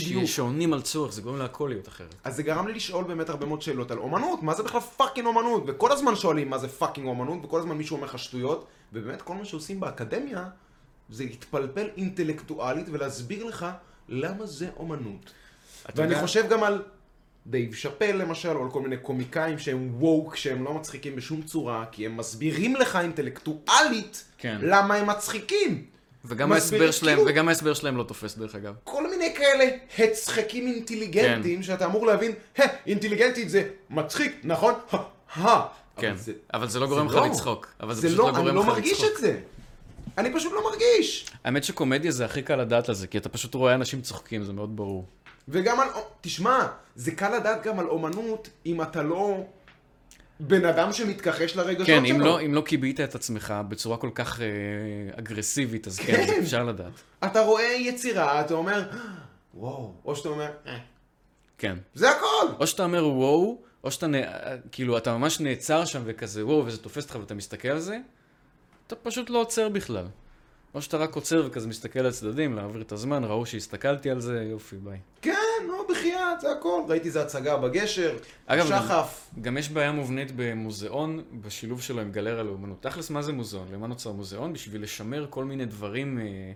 בדיוק. שעונים על צורך, זה גורם להכל להיות אחרת. אז זה גרם לי לשאול באמת הרבה מאוד שאלות על אומנות, מה זה בכלל fucking אומנות? וכל הזמן שואלים מה זה fucking אומנות, וכל הזמן מישהו אומר לך שטויות, ובאמת כל מה שעושים באקדמיה זה להתפלפל אינטלקטואלית ולהסביר לך למה זה אומנות. ואני יודע- חושב גם על דייב שאפל למשל, או על כל מיני קומיקאים שהם woke, שהם לא מצחיקים בשום צורה, כי הם מסבירים לך אינטלקטואלית כן. למה הם מצחיקים. וגם ההסבר שלהם, כאילו- וגם ההסבר שלהם לא תופס דרך אגב. כל מיני כאלה הצחוקים אינטליגנטיים, כן. שאתה אמור להבין, "הא, אינטליגנטית זה מצחיק, נכון? כן, אבל זה- אבל זה לא גורם לך לא. לצחוק. אבל זה זה פשוט לא, לא אני גורם לא לך מרגיש לצחוק. את זה. אני פשוט לא מרגיש. האמת שקומדיה זה הכי קל לדעת על זה, כי אתה פשוט רואה אנשים צוחקים, זה מאוד ברור. וגם על, תשמע, זה קל לדעת גם על אומנות, אם אתה לא בן אדם שמתכחש לרגשות כן, שלו. אם לא, אם לא קיבית את עצמך בצורה כל כך אה, אגרסיבית, אז כן, כן. אפשר לדעת. אתה רואה יצירה, אתה אומר, וואו, או שאתה אומר, "אה." כן. זה הכל. או שאתה אומר וואו, או שאתה, נ... כאילו, אתה ממש נעצר שם וכזה וואו, וזה תופס אותך ואתה מסתכל על זה, אתה פשוט לא עוצר בכלל. או שאתה רק עוצר וכזה מסתכל לצדדים, להעביר את הזמן, ראו שהסתכלתי על זה, יופי, ביי. כן, נו, בחייאת, זה הכל. ראיתי איזה הצגה בגשר, אגב, שחף. גם יש בעיה מובנית במוזיאון, בשילוב שלו עם גלריה לאומנות. תכלס, מה זה מוזיאון? למה נוצר מוזיאון? בשביל לשמר כל מיני דברים... אה,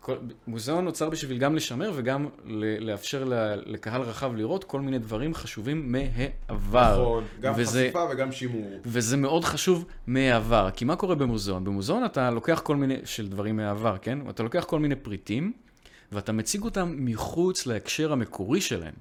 כל, מוזיאון נוצר בשביל גם לשמר וגם ל, לאפשר ל, לקהל רחב לראות כל מיני דברים חשובים מהעבר. נכון, גם וזה, חשיפה וגם שימור. וזה מאוד חשוב מהעבר. כי מה קורה במוזיאון? במוזיאון אתה לוקח כל מיני, של דברים מהעבר, כן? אתה לוקח כל מיני פריטים, ואתה מציג אותם מחוץ להקשר המקורי שלהם.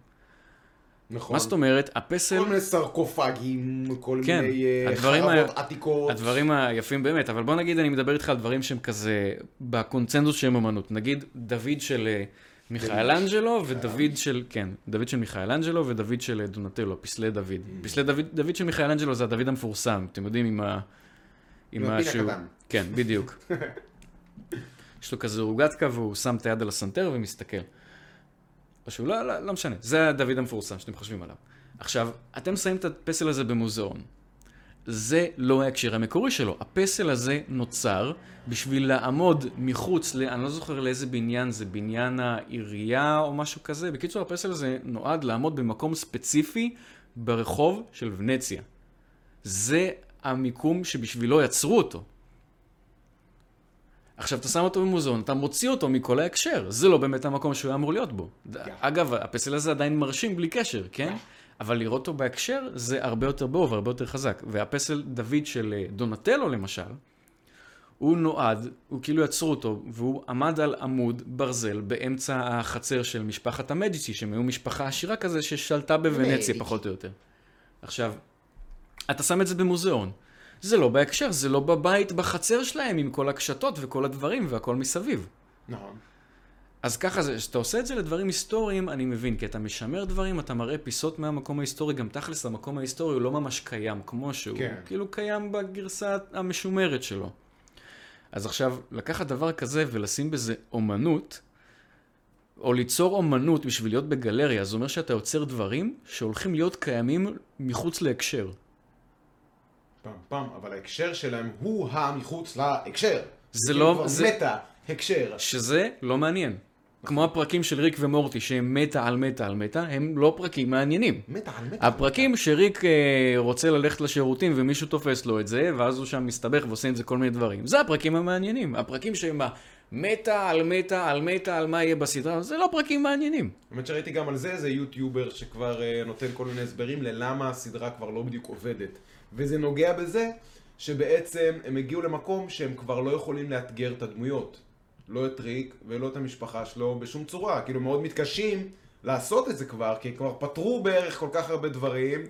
נכון. מה זאת אומרת? הפסל... כל מיני סרקופגים, כל כן, מיני אה, הדברים חרבות ה- עתיקות. הדברים היפים באמת, אבל בוא נגיד, אני מדבר איתך על דברים שהם כזה, בקונצנזוס שהם אמנות. נגיד, דוד של אה, מיכאל אנג'לו ודוד של, כן, דוד של מיכאל אנג'לו ודוד של אה, דונטלו, פסלי דוד. Mm. פסלי דוד, דוד של מיכאל אנג'לו זה הדוד המפורסם, אתם יודעים, עם ה... עם הקטן. כן, בדיוק. יש לו כזה רוגטקה והוא שם את היד על הסנטר ומסתכל. שהוא לא, לא, לא משנה, זה הדוד המפורסם שאתם חושבים עליו. עכשיו, אתם שמים את הפסל הזה במוזיאון. זה לא ההקשר המקורי שלו. הפסל הזה נוצר בשביל לעמוד מחוץ ל... אני לא זוכר לאיזה בניין זה, בניין העירייה או משהו כזה. בקיצור, הפסל הזה נועד לעמוד במקום ספציפי ברחוב של ונציה. זה המיקום שבשבילו יצרו אותו. עכשיו, אתה שם אותו במוזיאון, אתה מוציא אותו מכל ההקשר. זה לא באמת המקום שהוא היה אמור להיות בו. אגב, הפסל הזה עדיין מרשים בלי קשר, כן? אבל לראות אותו בהקשר זה הרבה יותר ברור והרבה יותר חזק. והפסל דוד של אה, דונטלו, למשל, הוא נועד, הוא כאילו יצרו אותו, והוא עמד על עמוד ברזל באמצע החצר של משפחת המדיצי, שהם היו משפחה עשירה כזה ששלטה בוונציה. פחות או יותר. עכשיו, אתה שם את זה במוזיאון. זה לא בהקשר, זה לא בבית, בחצר שלהם, עם כל הקשתות וכל הדברים והכל מסביב. נכון. אז ככה זה, כשאתה עושה את זה לדברים היסטוריים, אני מבין, כי אתה משמר דברים, אתה מראה פיסות מהמקום ההיסטורי, גם תכלס המקום ההיסטורי הוא לא ממש קיים כמו שהוא, כן. כאילו קיים בגרסה המשומרת שלו. אז עכשיו, לקחת דבר כזה ולשים בזה אומנות, או ליצור אומנות בשביל להיות בגלריה, זה אומר שאתה יוצר דברים שהולכים להיות קיימים מחוץ להקשר. פעם פעם, אבל ההקשר שלהם הוא המחוץ להקשר. זה כאילו לא- כבר זה- מטה, הקשר. שזה לא מעניין. כמו הפרקים של ריק ומורטי, שהם מטה על מטה על מטה, הם לא פרקים מעניינים. מטה על מטה. הפרקים שריק אה, רוצה ללכת לשירותים ומישהו תופס לו את זה, ואז הוא שם מסתבך ועושה עם זה כל מיני דברים. זה הפרקים המעניינים. הפרקים שהם מטה על מטה על מטה על מה יהיה בסדרה, זה לא פרקים מעניינים. האמת שראיתי גם על זה איזה יוטיובר שכבר אה, נותן כל מיני הסברים ללמה הסדרה כבר לא בדיוק עובדת. וזה נוגע בזה שבעצם הם הגיעו למקום שהם כבר לא יכולים לאתגר את הדמויות. לא את ריק ולא את המשפחה שלו בשום צורה. כאילו מאוד מתקשים לעשות את זה כבר, כי כבר פתרו בערך כל כך הרבה דברים.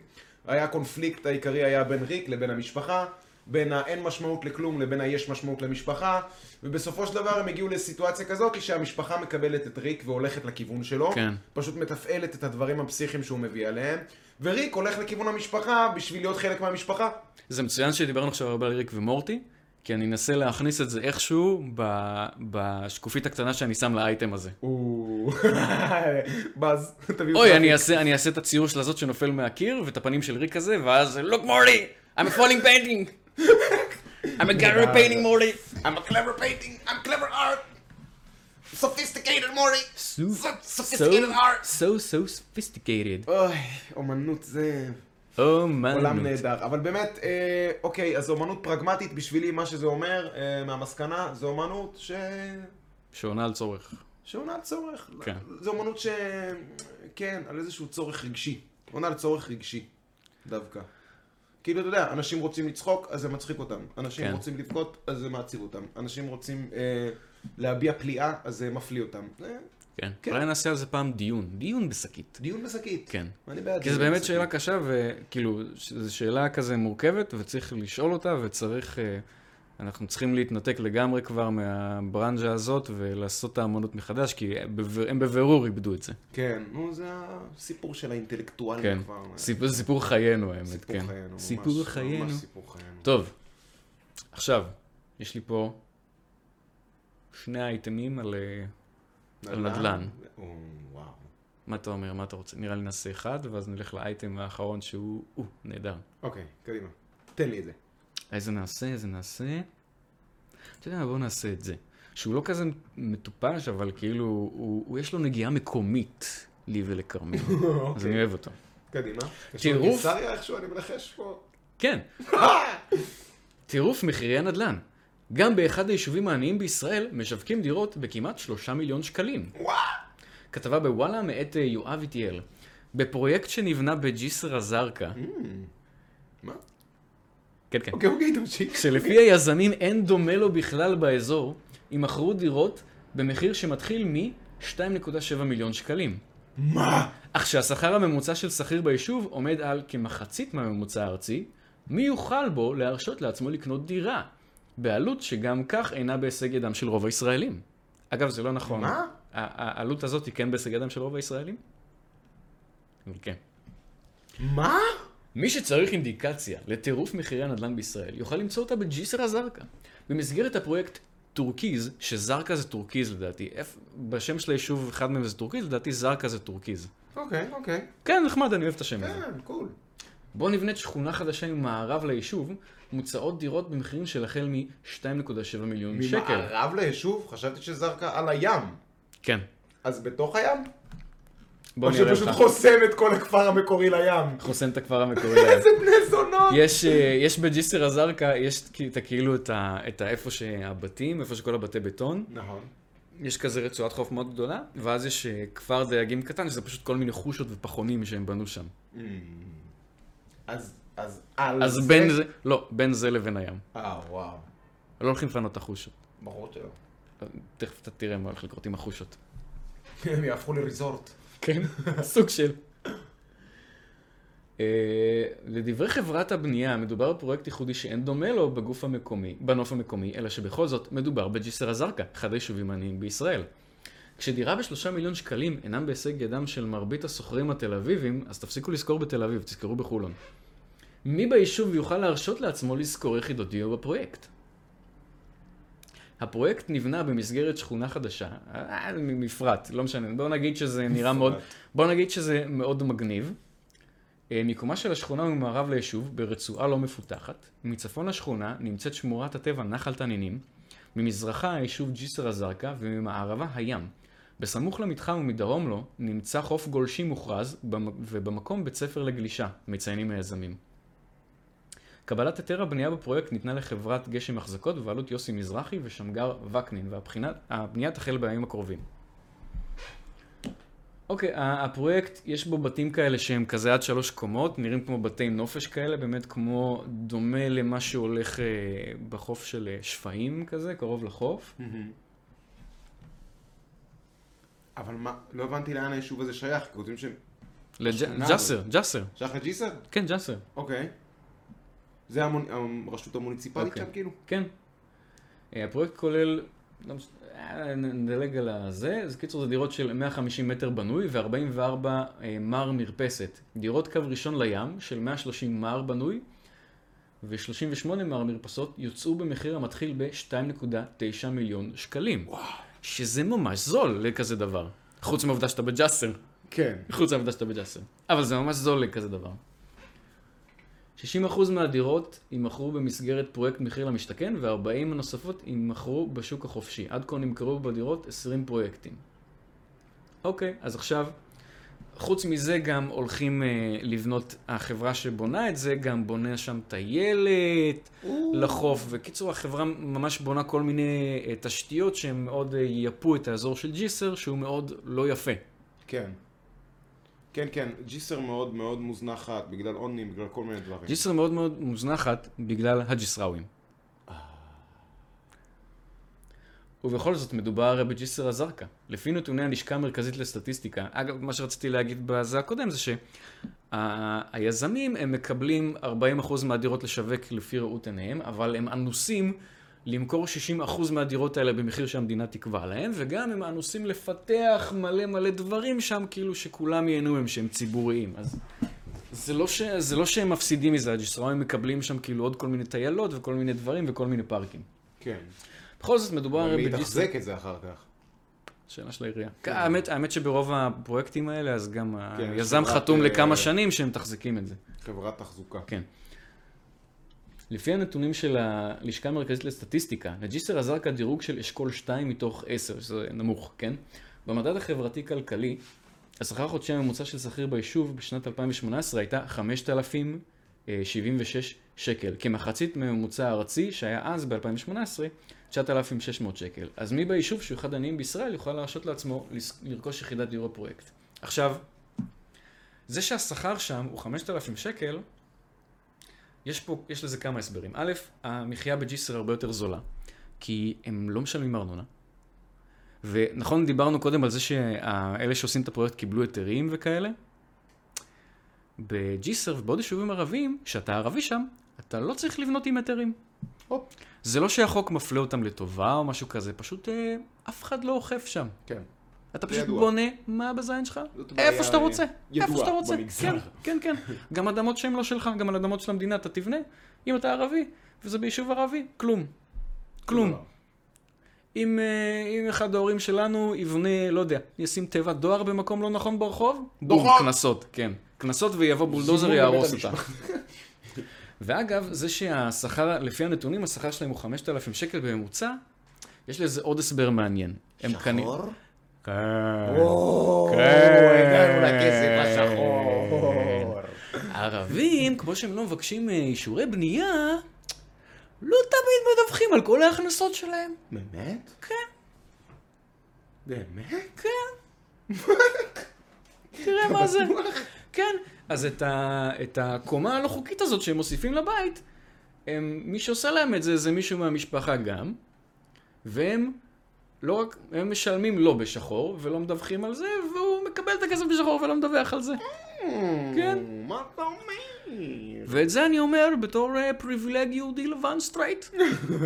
היה הקונפליקט העיקרי היה בין ריק לבין המשפחה. בין האין משמעות לכלום לבין היש משמעות למשפחה, ובסופו של דבר הם הגיעו לסיטואציה כזאת שהמשפחה מקבלת את ריק והולכת לכיוון שלו, כן. פשוט מתפעלת את הדברים הפסיכיים שהוא מביא עליהם, וריק הולך לכיוון המשפחה בשביל להיות חלק מהמשפחה. זה מצוין שדיברנו עכשיו הרבה על ריק ומורטי, כי אני אנסה להכניס את זה איכשהו ב- בשקופית הקטנה שאני שם לאייטם הזה. באז, תביאו אוי. אני אעשה, אני אעשה את הציור של הזאת שנופל מהקיר, ואת הפנים של ריק הזה, ואז, look מורטי, I'm a falling painting. I'm a gallery painting מורטי. I'm a clever painting, I'm clever art. Sophisticated Morty. So, Sophisticated art. so, so sophisticated. אוי, אומנות זה... אומנות. עולם נהדר. אבל באמת, אה, אוקיי, אז אומנות פרגמטית בשבילי, מה שזה אומר, אה, מהמסקנה, זה אומנות ש... שעונה על צורך. שעונה על צורך. כן. זה אומנות ש... כן, על איזשהו צורך רגשי. עונה על צורך רגשי, דווקא. כאילו, אתה יודע, אנשים רוצים לצחוק, אז זה מצחיק אותם. אנשים כן. רוצים לבכות, אז זה מעציב אותם. אנשים רוצים אה, להביע פליאה, אז זה מפליא אותם. כן. כן. אולי נעשה על זה פעם דיון. דיון בשקית. דיון בשקית. כן. אני בעד כי זו באמת בשקית. שאלה קשה, וכאילו, זו שאלה כזה מורכבת, וצריך לשאול אותה, וצריך... אה, אנחנו צריכים להתנתק לגמרי כבר מהברנז'ה הזאת, ולעשות את האמנות מחדש, כי הם בבירור איבדו את זה. כן, נו, זה הסיפור של האינטלקטואלים כן. כבר. סיפור, זה סיפור חיינו, האמת, סיפור כן. חיינו. סיפור ממש- חיינו. ממש סיפור חיינו. טוב, עכשיו, יש לי פה שני אייטמים על... אה, נדל"ן. וואו. מה אתה אומר? מה אתה רוצה? נראה לי נעשה אחד, ואז נלך לאייטם האחרון שהוא... או, נהדר. אוקיי, קדימה. תן לי את זה. איזה נעשה? איזה נעשה? אתה יודע בואו נעשה את זה. שהוא לא כזה מטופש, אבל כאילו, הוא, הוא יש לו נגיעה מקומית, לי ולכרמל. אז אני אוקיי, אוהב אותו. קדימה. יש טירוף. לו קיסריה איכשהו, אני מנחש פה. כן. טירוף מחירי הנדל"ן. גם באחד היישובים העניים בישראל משווקים דירות בכמעט שלושה מיליון שקלים. וואו. כתבה בוואלה מאת אה, יואב איטיאל. בפרויקט שנבנה בג'יסר א-זרקא, מה? כן כן, אוקיי, אוקיי, תמשיך. שלפי היזמים אין דומה לו בכלל באזור, יימכרו דירות במחיר שמתחיל מ-2.7 מיליון שקלים. מה? אך שהשכר הממוצע של שכיר ביישוב עומד על כמחצית מהממוצע הארצי, מי יוכל בו להרשות לעצמו לקנות דירה? בעלות שגם כך אינה בהישג ידם של רוב הישראלים. אגב, זה לא נכון. מה? העלות הזאת היא כן בהישג ידם של רוב הישראלים? כן. מה? מי שצריך אינדיקציה לטירוף מחירי הנדל"ן בישראל, יוכל למצוא אותה בג'יסר א-זרקא. במסגרת הפרויקט טורקיז, שזרקא זה טורקיז לדעתי, בשם של היישוב אחד מהם זה טורקיז, לדעתי זרקא זה טורקיז. אוקיי, אוקיי. כן, נחמד, אני אוהב את השם הזה. כן, cool. בו נבנית שכונה חדשה ממערב ליישוב, מוצעות דירות במחירים של החל מ-2.7 מיליון שקל. ממערב ליישוב? חשבתי שזרקא על הים. כן. אז בתוך הים? או שפשוט. חוסם את כל הכפר המקורי לים. חוסם את הכפר המקורי לים. איזה בני זונות. יש, אה, יש בג'יסר א-זרקא, יש את הכאילו את ה- את האיפה שהבתים, איפה שכל הבתי בטון. נכון. יש כזה רצועת חוף מאוד גדולה, ואז יש אה, כפר דייגים קטן, שזה פשוט כל מיני חושות ופחונים שהם בנו שם. אז, אז על אז בין זה, לא, בין זה לבין הים. אה, וואו. לא הולכים לפנות את החושות. ברור שלא. תכף אתה תראה מה הולך לקרות עם החושות. הם יהפכו לריזורט. כן, סוג של. אה, לדברי חברת הבנייה, מדובר בפרויקט ייחודי שאין דומה לו בגוף המקומי, בנוף המקומי, אלא שבכל זאת מדובר בג'יסר א-זרקא, אחד היישובים העניים בישראל. כשדירה בשלושה מיליון שקלים אינם בהישג ידם של מרבית השוכרים התל אביבים, אז תפסיקו לשכור בתל אביב, תזכרו בחולון. מי ביישוב יוכל להרשות לעצמו לשכור יחידות דיור בפרויקט? הפרויקט נבנה במסגרת שכונה חדשה, אה, מפרט, לא משנה, בואו נגיד שזה נראה מאוד, בואו נגיד שזה מאוד מגניב. אה, מיקומה של השכונה הוא ממערב ליישוב, ברצועה לא מפותחת. מצפון לשכונה נמצאת שמורת הטבע נחל תנינים. ממזרחה היישוב ג'יסר א-זרקא וממערבה הים. בסמוך למתחם ומדרום לו נמצא חוף גולשים מוכרז במ- ובמקום בית ספר לגלישה, מציינים היזמים. קבלת היתר הבנייה בפרויקט ניתנה לחברת גשם החזקות בבעלות יוסי מזרחי ושמגר וקנין, והבנייה תחל בימים הקרובים. אוקיי, הפרויקט, יש בו בתים כאלה שהם כזה עד שלוש קומות, נראים כמו בתי נופש כאלה, באמת כמו, דומה למה שהולך אה, בחוף של אה, שפיים כזה, קרוב לחוף. אבל מה, לא הבנתי לאן היישוב הזה שייך, כי שהם... השכונה לג'אסר, ג'אסר. שייך לג'יסר? כן, ג'אסר. אוקיי. זה המונ... הרשות המוניציפלית אוקיי. שם כאילו? כן. אה, הפרויקט כולל, לא אה, נדלג על הזה, אז קיצור זה דירות של 150 מטר בנוי ו-44 מר מרפסת. דירות קו ראשון לים של 130 מר בנוי ו-38 מר מרפסות יוצאו במחיר המתחיל ב-2.9 מיליון שקלים. וואו. שזה ממש זול לכזה דבר. חוץ מהעובדה שאתה בג'אסר. כן. חוץ מהעובדה שאתה בג'אסר. אבל זה ממש זול לכזה דבר. 60% מהדירות יימכרו במסגרת פרויקט מחיר למשתכן, ו-40 הנוספות יימכרו בשוק החופשי. עד כה נמכרו בדירות 20 פרויקטים. אוקיי, אז עכשיו, חוץ מזה גם הולכים אה, לבנות, החברה שבונה את זה גם בונה שם טיילת לחוף, וקיצור החברה ממש בונה כל מיני אה, תשתיות שהן מאוד אה, ייפו את האזור של ג'יסר, שהוא מאוד לא יפה. כן. כן, כן, ג'יסר מאוד מאוד מוזנחת, בגלל עוני, בגלל כל מיני דברים. ג'יסר מאוד מאוד מוזנחת בגלל הג'יסראווים. ובכל זאת מדובר בג'יסר א-זרקא. לפי נתוני הלשכה המרכזית לסטטיסטיקה, אגב, מה שרציתי להגיד בזה הקודם זה שהיזמים הם מקבלים 40% מהדירות לשווק לפי ראות עיניהם, אבל הם אנוסים למכור 60% מהדירות האלה במחיר שהמדינה תקבע להם, וגם הם אנוסים לפתח מלא מלא דברים שם, כאילו שכולם ייהנו מהם שהם ציבוריים. אז זה לא, ש... זה לא שהם מפסידים מזה, הג'יסראוים מקבלים שם כאילו עוד כל מיני טיילות וכל מיני דברים וכל מיני פארקים. כן. בכל זאת מדובר מי. יתחזק את זה אחר כך? שאלה של העירייה. האמת, האמת שברוב הפרויקטים האלה, אז גם כן, היזם חתום אה, לכמה שנים שהם מתחזקים את זה. חברת תחזוקה. כן. לפי הנתונים של הלשכה המרכזית לסטטיסטיקה, לג'יסר א-זרקא דירוג של אשכול 2 מתוך 10, שזה נמוך, כן? במדד החברתי-כלכלי, השכר החודשי הממוצע של שכיר ביישוב בשנת 2018 הייתה 5,076 שקל, כמחצית מממוצע הארצי שהיה אז ב-2018 9,600 שקל. אז מי ביישוב שהוא אחד העניים בישראל יוכל להרשות לעצמו לרכוש יחידת דיור בפרויקט. עכשיו, זה שהשכר שם הוא 5,000 שקל, יש פה, יש לזה כמה הסברים. א', המחיה בג'יסר הרבה יותר זולה, כי הם לא משלמים ארנונה. ונכון, דיברנו קודם על זה שאלה שעושים את הפרויקט קיבלו היתרים וכאלה. בג'יסר ובעוד יישובים ערביים, כשאתה ערבי שם, אתה לא צריך לבנות עם היתרים. זה לא שהחוק מפלה אותם לטובה או משהו כזה, פשוט אה, אף אחד לא אוכף שם. כן. אתה פשוט ידוע. בונה מה בזין שלך, איפה שאתה אה, רוצה, ידועה איפה שאתה רוצה. במגזר. כן, כן, כן. גם אדמות שהן לא שלך, גם על אדמות של המדינה אתה תבנה. אם אתה ערבי, וזה ביישוב ערבי, כלום. כלום. אם, אה, אם אחד ההורים שלנו יבנה, לא יודע, ישים תיבת דואר במקום לא נכון ברחוב, בום, דוחות. קנסות, כן. קנסות ויבוא בולדוזר יהרוס אותה. ואגב, זה שהשכר, לפי הנתונים, השכר שלהם הוא 5,000 שקל בממוצע, יש לזה עוד הסבר מעניין. כנראה... כן. כן. הגענו לכסף השחור. הערבים, כמו שהם לא מבקשים אה, אישורי בנייה, לא תמיד מדווחים על כל ההכנסות שלהם. באמת? כן, באמת? כן. תראה מה זה. כן. אז את, ה, את הקומה הלא חוקית הזאת שהם מוסיפים לבית, הם, מי שעושה להם את זה, זה מישהו מהמשפחה גם, והם לא רק, הם משלמים לו בשחור, ולא מדווחים על זה, והוא מקבל את הכסף בשחור ולא מדווח על זה. כן. מה אתה אומר? ואת זה אני אומר בתור אה, privileged יהודי לבן straight.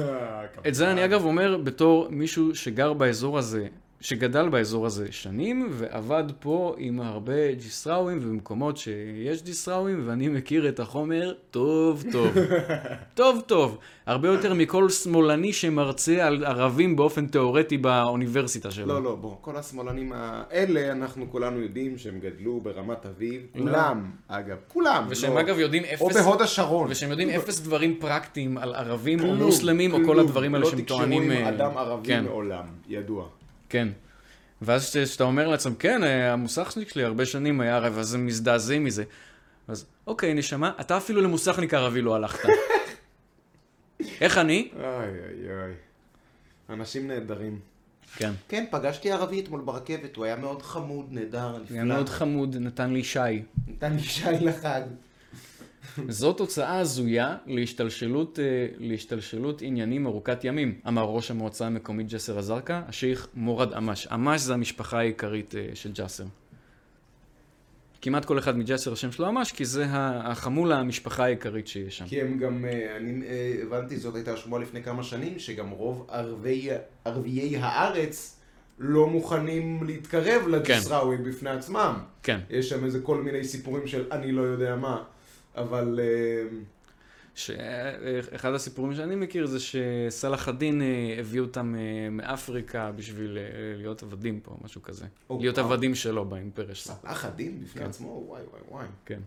את זה אני אגב אומר בתור מישהו שגר באזור הזה, שגדל באזור הזה שנים, ועבד פה עם הרבה ג'יסראווים ובמקומות שיש ג'יסראווים, ואני מכיר את החומר טוב טוב. טוב טוב. הרבה יותר מכל שמאלני שמרצה על ערבים באופן תיאורטי באוניברסיטה שלו. לא, לא, בוא, כל השמאלנים האלה, אנחנו כולנו יודעים שהם גדלו ברמת אביב. כולם, אגב, כולם. ושהם לא. אגב יודעים או אפס... בהוד השרון. ושהם יודעים אפס דברים פרקטיים על ערבים או מוסלמים או כל. הדברים האלה שהם טוענים... לא תקשרו אה, עם אדם ערבי כן. מעולם, ידוע. כן. ואז כשאתה- אומר לעצמם, כן, אה, המוסכניק שלי הרבה שנים היה ערב, אז הם מזדעזעים מזה. אז אוקיי, נשמה, אתה אפילו למוסכניק ערבי לא הלכת. איך אני? אוי אוי אוי. אנשים נהדרים. כן. כן, פגשתי ערבי אתמול ברכבת, הוא היה מאוד חמוד, נהדר, נפלא. היה מאוד חמוד, נתן לי שי. נתן לי שי לחג. זו תוצאה הזויה להשתלשלות, אה, להשתלשלות עניינים ארוכת ימים, אמר ראש המועצה המקומית ג'סר א-זרקא, השייח מורד עמאש. עמאש זה המשפחה העיקרית אה, של ג'סר. כמעט כל אחד מג'סר השם שלו עמאש, כי זה החמולה המשפחה העיקרית שיש שם. כי הם גם, אה, אני הבנתי, זאת הייתה שמועה לפני כמה שנים, שגם רוב ערביי, ערביי הארץ לא מוכנים להתקרב לג'סראווים בפני עצמם. כן. יש שם איזה כל מיני סיפורים של אני לא יודע מה, אבל אה, שאחד הסיפורים שאני מכיר זה שסלאח א-דין אה, הביא אותם אה, מאפריקה בשביל אה, להיות עבדים פה, משהו כזה. או, להיות וואו. עבדים שלו באימפריה שלו. סלאח א-דין בפני כן. עצמו, וואי וואי וואי. כן.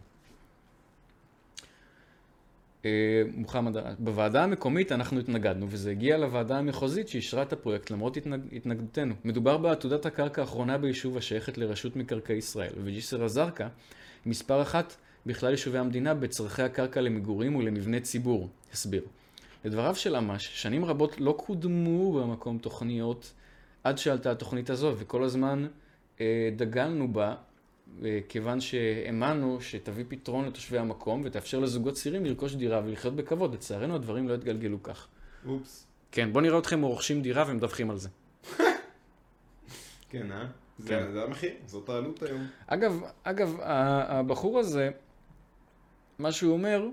מוחמד, בוועדה המקומית אנחנו התנגדנו, וזה הגיע לוועדה המחוזית שאישרה את הפרויקט למרות התנג... התנגדותנו. מדובר בעתודת הקרקע האחרונה ביישוב השייכת לרשות מקרקעי ישראל, וג'יסר א-זרקא מספר אחת בכלל יישובי המדינה בצורכי הקרקע למגורים ולמבני ציבור, הסביר. לדבריו של אמש, שנים רבות לא קודמו במקום תוכניות עד שעלתה התוכנית הזו, וכל הזמן אה, דגלנו בה, אה, כיוון שהאמנו שתביא פתרון לתושבי המקום ותאפשר לזוגות צעירים לרכוש דירה ולחיות בכבוד. לצערנו הדברים לא התגלגלו כך. אופס. כן, בוא נראה אתכם רוכשים דירה ומדווחים על זה. כן, אה? זה- כן. זה המחיר, זאת העלות היום. אגב, אגב, הבחור הזה, מה שהוא אומר,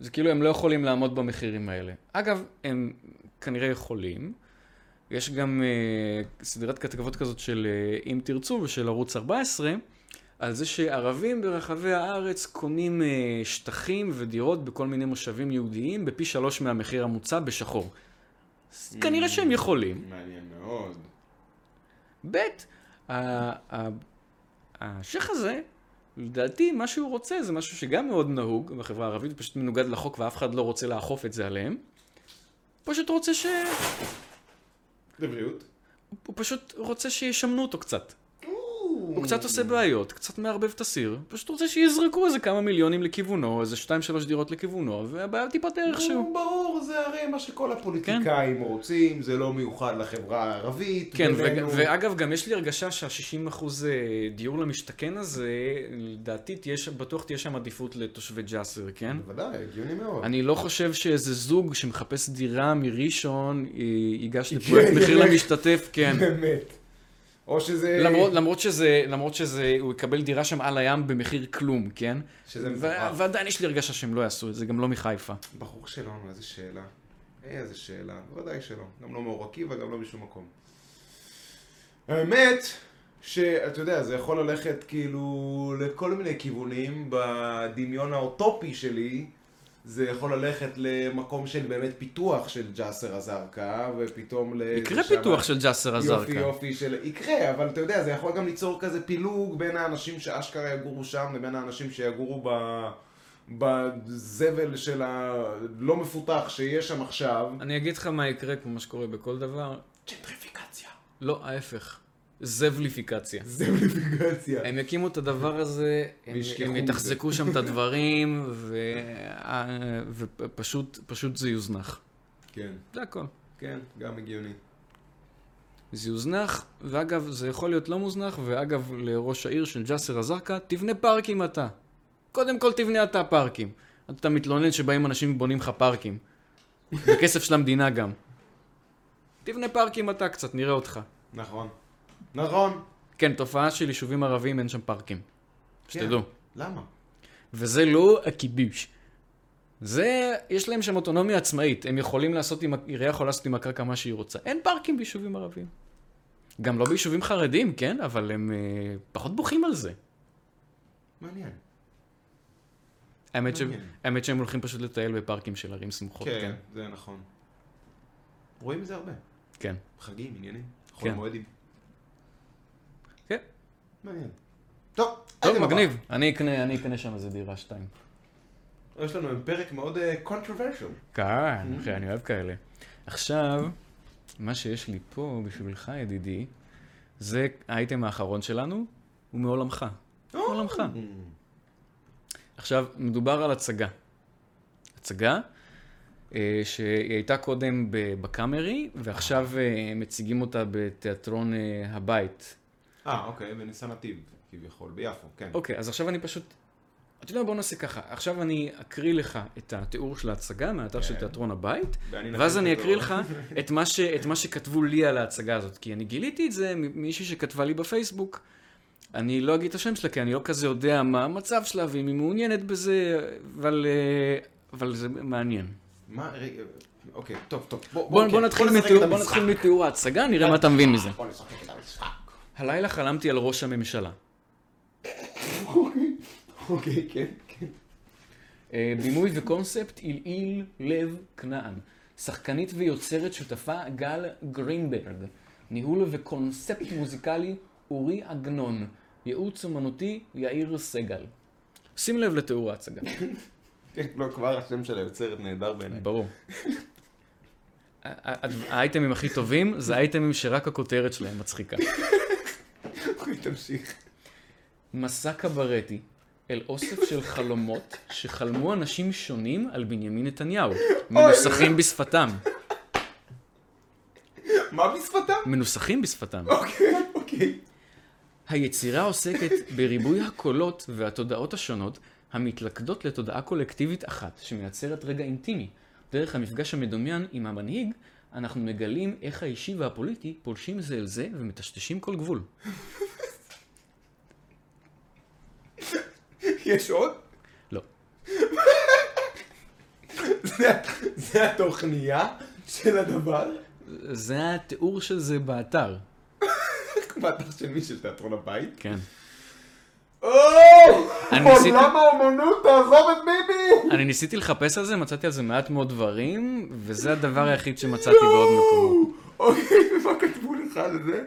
זה כאילו הם לא יכולים לעמוד במחירים האלה. אגב, הם כנראה יכולים. יש גם uh, סדרת כתבות כזאת של uh, אם תרצו ושל ערוץ 14, על זה שערבים ברחבי הארץ קונים uh, שטחים ודירות בכל מיני מושבים יהודיים בפי שלוש מהמחיר המוצע בשחור. אז כנראה שהם יכולים. מעניין מאוד. ב', השייח הזה, לדעתי, מה שהוא רוצה זה משהו שגם מאוד נהוג בחברה הערבית, פשוט מנוגד לחוק ואף אחד לא רוצה לאכוף את זה עליהם. פשוט רוצה ש... לבריאות. הוא פשוט רוצה שישמנו אותו קצת. הוא קצת עושה בעיות, קצת מערבב את הסיר, פשוט רוצה שיזרקו איזה כמה מיליונים לכיוונו, איזה שתיים שלוש דירות לכיוונו, והבעיה תיפתר איכשהו. ברור, זה הרי מה שכל הפוליטיקאים רוצים, זה לא מיוחד לחברה הערבית. כן, ואגב, גם יש לי הרגשה שה-60% דיור למשתכן הזה, לדעתי בטוח תהיה שם עדיפות לתושבי ג'אסר, כן? בוודאי, הגיוני מאוד. אני לא חושב שאיזה זוג שמחפש דירה מראשון י- ייגש לפרויקט כן, מחיר. למשתתף, כן. באמת. או שזה... למרות, למרות שזה, למרות שזה, הוא יקבל דירה שם על הים במחיר כלום, כן? שזה מטורף. ועדיין יש לי הרגשה שהם לא יעשו את זה, גם לא מחיפה. בחור שלנו, איזה שאלה. איזה שאלה. בוודאי שלא. גם לא מאור עקיבא, גם לא בשום מקום. האמת, שאתה יודע, זה יכול ללכת כאילו לכל מיני כיוונים. בדמיון האוטופי שלי, זה יכול ללכת למקום של באמת פיתוח של ג'אסר א-זרקא, ופתאום ל... יקרה פיתוח של ג'אסר יופי א-זרקא. יופי של... יקרה, אבל אתה יודע, זה יכול גם ליצור כזה פילוג בין האנשים שאשכרה יגורו שם לבין האנשים שיגורו ב... בזבל של הלא מפותח שיש שם עכשיו. אני אגיד לך מה יקרה, כמו מה שקורה בכל דבר. ג'נטריפיקציה. לא, ההפך. זבליפיקציה. זבליפיקציה. הם יקימו את הדבר הזה, הם. יתחזקו שם את הדברים, ו... ופשוט פשוט זה יוזנח. כן, זה הכל. כן, גם הגיוני. זה יוזנח, ואגב, זה יכול להיות לא מוזנח, ואגב, לראש העיר של ג'אסר א-זרקא, תבנה פארקים אתה. קודם כל תבנה אתה פארקים. אתה מתלונן שבאים אנשים ובונים לך פארקים. בכסף של המדינה גם. תבנה פארקים אתה קצת, נראה אותך. נכון. נכון. כן, תופעה של יישובים ערביים, אין שם פארקים. שתדעו. למה? וזה לא הכיבוש. זה, יש להם שם אוטונומיה עצמאית. הם יכולים לעשות עם, עירייה יכולה לעשות עם הקרקע מה שהיא רוצה. אין פארקים ביישובים ערביים. גם לא ביישובים חרדים, כן? אבל הם אה, פחות בוכים על זה. מעניין. האמת, ש... האמת שהם הולכים פשוט לטייל בפארקים של ערים סמוכות, כן. כן, זה נכון. רואים את זה הרבה. כן. חגים, עניינים. חול כן. המועדים. מעניין. טוב, טוב. מגניב. אני אקנה, אני אקנה שם איזה דירה שתיים. יש לנו פרק מאוד קונטרוברשל. כן, אחי, אני אוהב כאלה. עכשיו, מה שיש לי פה בשבילך, ידידי, זה האייטם האחרון שלנו, הוא מעולמך. מעולמך. עכשיו, מדובר על הצגה. הצגה אה, שהיא הייתה קודם בקאמרי, ועכשיו אה, מציגים אותה בתיאטרון אה, הבית. אה, אוקיי, בניסן נתיב, כביכול, ביפו, כן. אוקיי, אז עכשיו אני פשוט... אתה יודע, בוא נעשה ככה. עכשיו אני אקריא לך את התיאור של ההצגה מהאתר של כן. תיאטרון הבית, ואז אני. אקריא לך את מה, ש, את מה שכתבו לי על ההצגה הזאת. כי אני גיליתי את זה ממישהי שכתבה לי בפייסבוק. אני לא אגיד את השם שלה, כי אני לא כזה יודע מה המצב שלה, ואם היא מעוניינת בזה, אבל, אה, אבל זה מעניין. מה, רגע, אוקיי, טוב, טוב. בוא, בוא, כן, בוא, את בוא. נתחיל מתיאור ההצגה, נראה מה אתה מבין מזה. בוא נשחק את המשחק. הלילה חלמתי על ראש הממשלה. אוקיי, כן, כן. אה, בימוי וקונספט עילעיל לב כנען. שחקנית ויוצרת שותפה גל גרינברג. ניהול וקונספט מוזיקלי אורי עגנון. ייעוץ אומנותי יאיר סגל. שים לב לתיאור ההצגה. כן, לא, כבר השם של היוצרת נהדר בעיניי. ברור. האייטמים הכי טובים זה האייטמים שרק הכותרת שלהם מצחיקה. אוקיי, תמשיך. מסע קברטי אל אוסף של חלומות שחלמו אנשים שונים על בנימין נתניהו, מנוסחים בשפתם. מה בשפתם? מנוסחים בשפתם. אוקיי, אוקיי. היצירה עוסקת בריבוי הקולות והתודעות השונות המתלכדות לתודעה קולקטיבית אחת, שמייצרת רגע אינטימי. דרך המפגש המדומיין עם המנהיג, אנחנו מגלים איך האישי והפוליטי פולשים זה אל זה ומטשטשים כל גבול. יש עוד? לא. זה- זה התוכניה של הדבר? זה התיאור של זה באתר. באתר של מי? של תיאטרון הבית? כן. עולם האומנות, תעזוב את ביבי! אני ניסיתי לחפש על זה, מצאתי על זה מעט מאוד דברים, וזה הדבר היחיד שמצאתי בעוד מקומות. אוקיי, ומה כתבו לך על זה?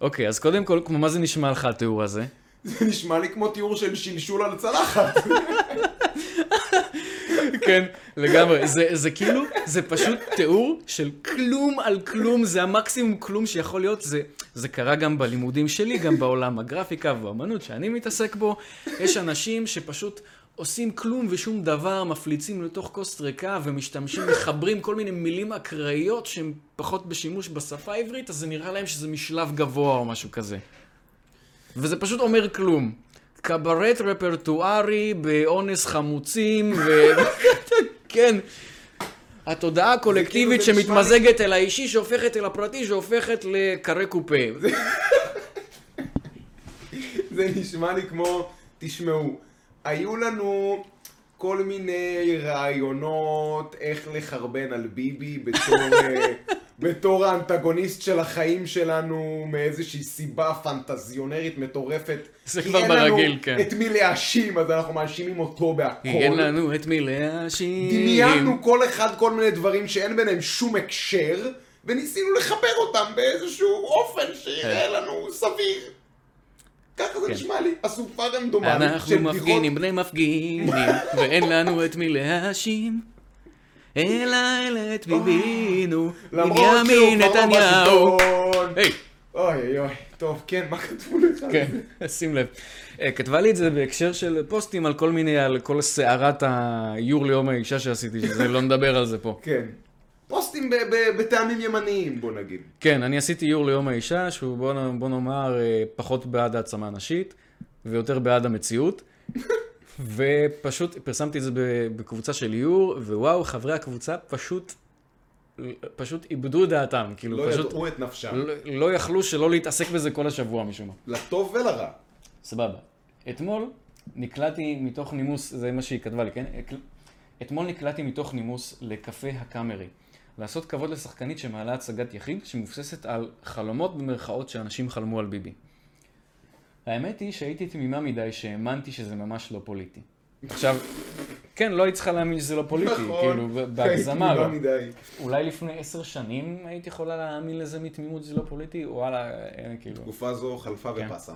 אוקיי, אז קודם כל, כמו מה זה נשמע לך התיאור הזה? זה נשמע לי כמו תיאור של שלשול על צלחת. כן, לגמרי. זה, זה כאילו, זה פשוט תיאור של כלום על כלום, זה המקסימום כלום שיכול להיות. זה, זה קרה גם בלימודים שלי, גם בעולם הגרפיקה והאמנות שאני מתעסק בו. יש אנשים שפשוט עושים כלום ושום דבר, מפליצים לתוך כוס ריקה ומשתמשים, מחברים כל מיני מילים אקראיות שהן פחות בשימוש בשפה העברית, אז זה נראה להם שזה משלב גבוה או משהו כזה. וזה פשוט אומר כלום. קברט רפרטוארי באונס חמוצים, ו... כן. התודעה הקולקטיבית נשמע שמתמזגת אל האישי, שהופכת אל הפרטי, שהופכת לקרי קופה. זה נשמע לי כמו, תשמעו, היו לנו כל מיני רעיונות איך לחרבן על ביבי בתור, אה, בתור האנטגוניסט של החיים שלנו מאיזושהי סיבה פנטזיונרית מטורפת. זה כי כבר אין לנו ברגיל, כן. את מי להאשים, אז אנחנו מאשימים אותו בהכל. אין לנו את מי להאשים. דמיינו כל אחד כל מיני דברים שאין ביניהם שום הקשר, וניסינו לחבר אותם באיזשהו אופן שיראה לנו סביר. ככה זה כן. נשמע לי, אסופה רנדומלית אנחנו של בדיחות. מפגינים בני מפגינים, ואין לנו את מי להאשים. אלא אלא את ביבינו, למרות שהוא בנימין נתניהו. אוי אוי אוי, טוב, כן, מה כתבו לך? כן? שים לב. אה, כתבה לי את זה בהקשר של פוסטים על כל מיני, על כל סערת האיור ליום האישה שעשיתי, שזה לא נדבר על זה פה. כן. פוסטים בטעמים ימניים, בוא נגיד. כן, אני עשיתי איור ליום האישה, שהוא בוא נאמר אה, פחות בעד העצמה נשית, ויותר בעד המציאות. ופשוט פרסמתי את זה בקבוצה של איור, ווואו, חברי הקבוצה פשוט, פשוט איבדו את דעתם. כאילו, לא פשוט ידעו את נפשם. לא, לא יכלו שלא להתעסק בזה כל השבוע משום מה. לטוב ולרע. סבבה. אתמול נקלעתי מתוך נימוס, זה מה שהיא כתבה לי, כן? אתמול נקלעתי מתוך נימוס לקפה הקאמרי. לעשות כבוד לשחקנית שמעלה הצגת יחיד שמבוססת על חלומות במרכאות שאנשים חלמו על ביבי. האמת היא שהייתי תמימה מדי שהאמנתי שזה ממש לא פוליטי. עכשיו, כן, לא היית צריכה להאמין שזה לא פוליטי, כאילו, ב- בהגזמה לא. מדי. אולי לפני עשר שנים היית יכולה להאמין לזה מתמימות שזה לא פוליטי, וואלה, אין כאילו. תקופה זו חלפה כן. ופסה.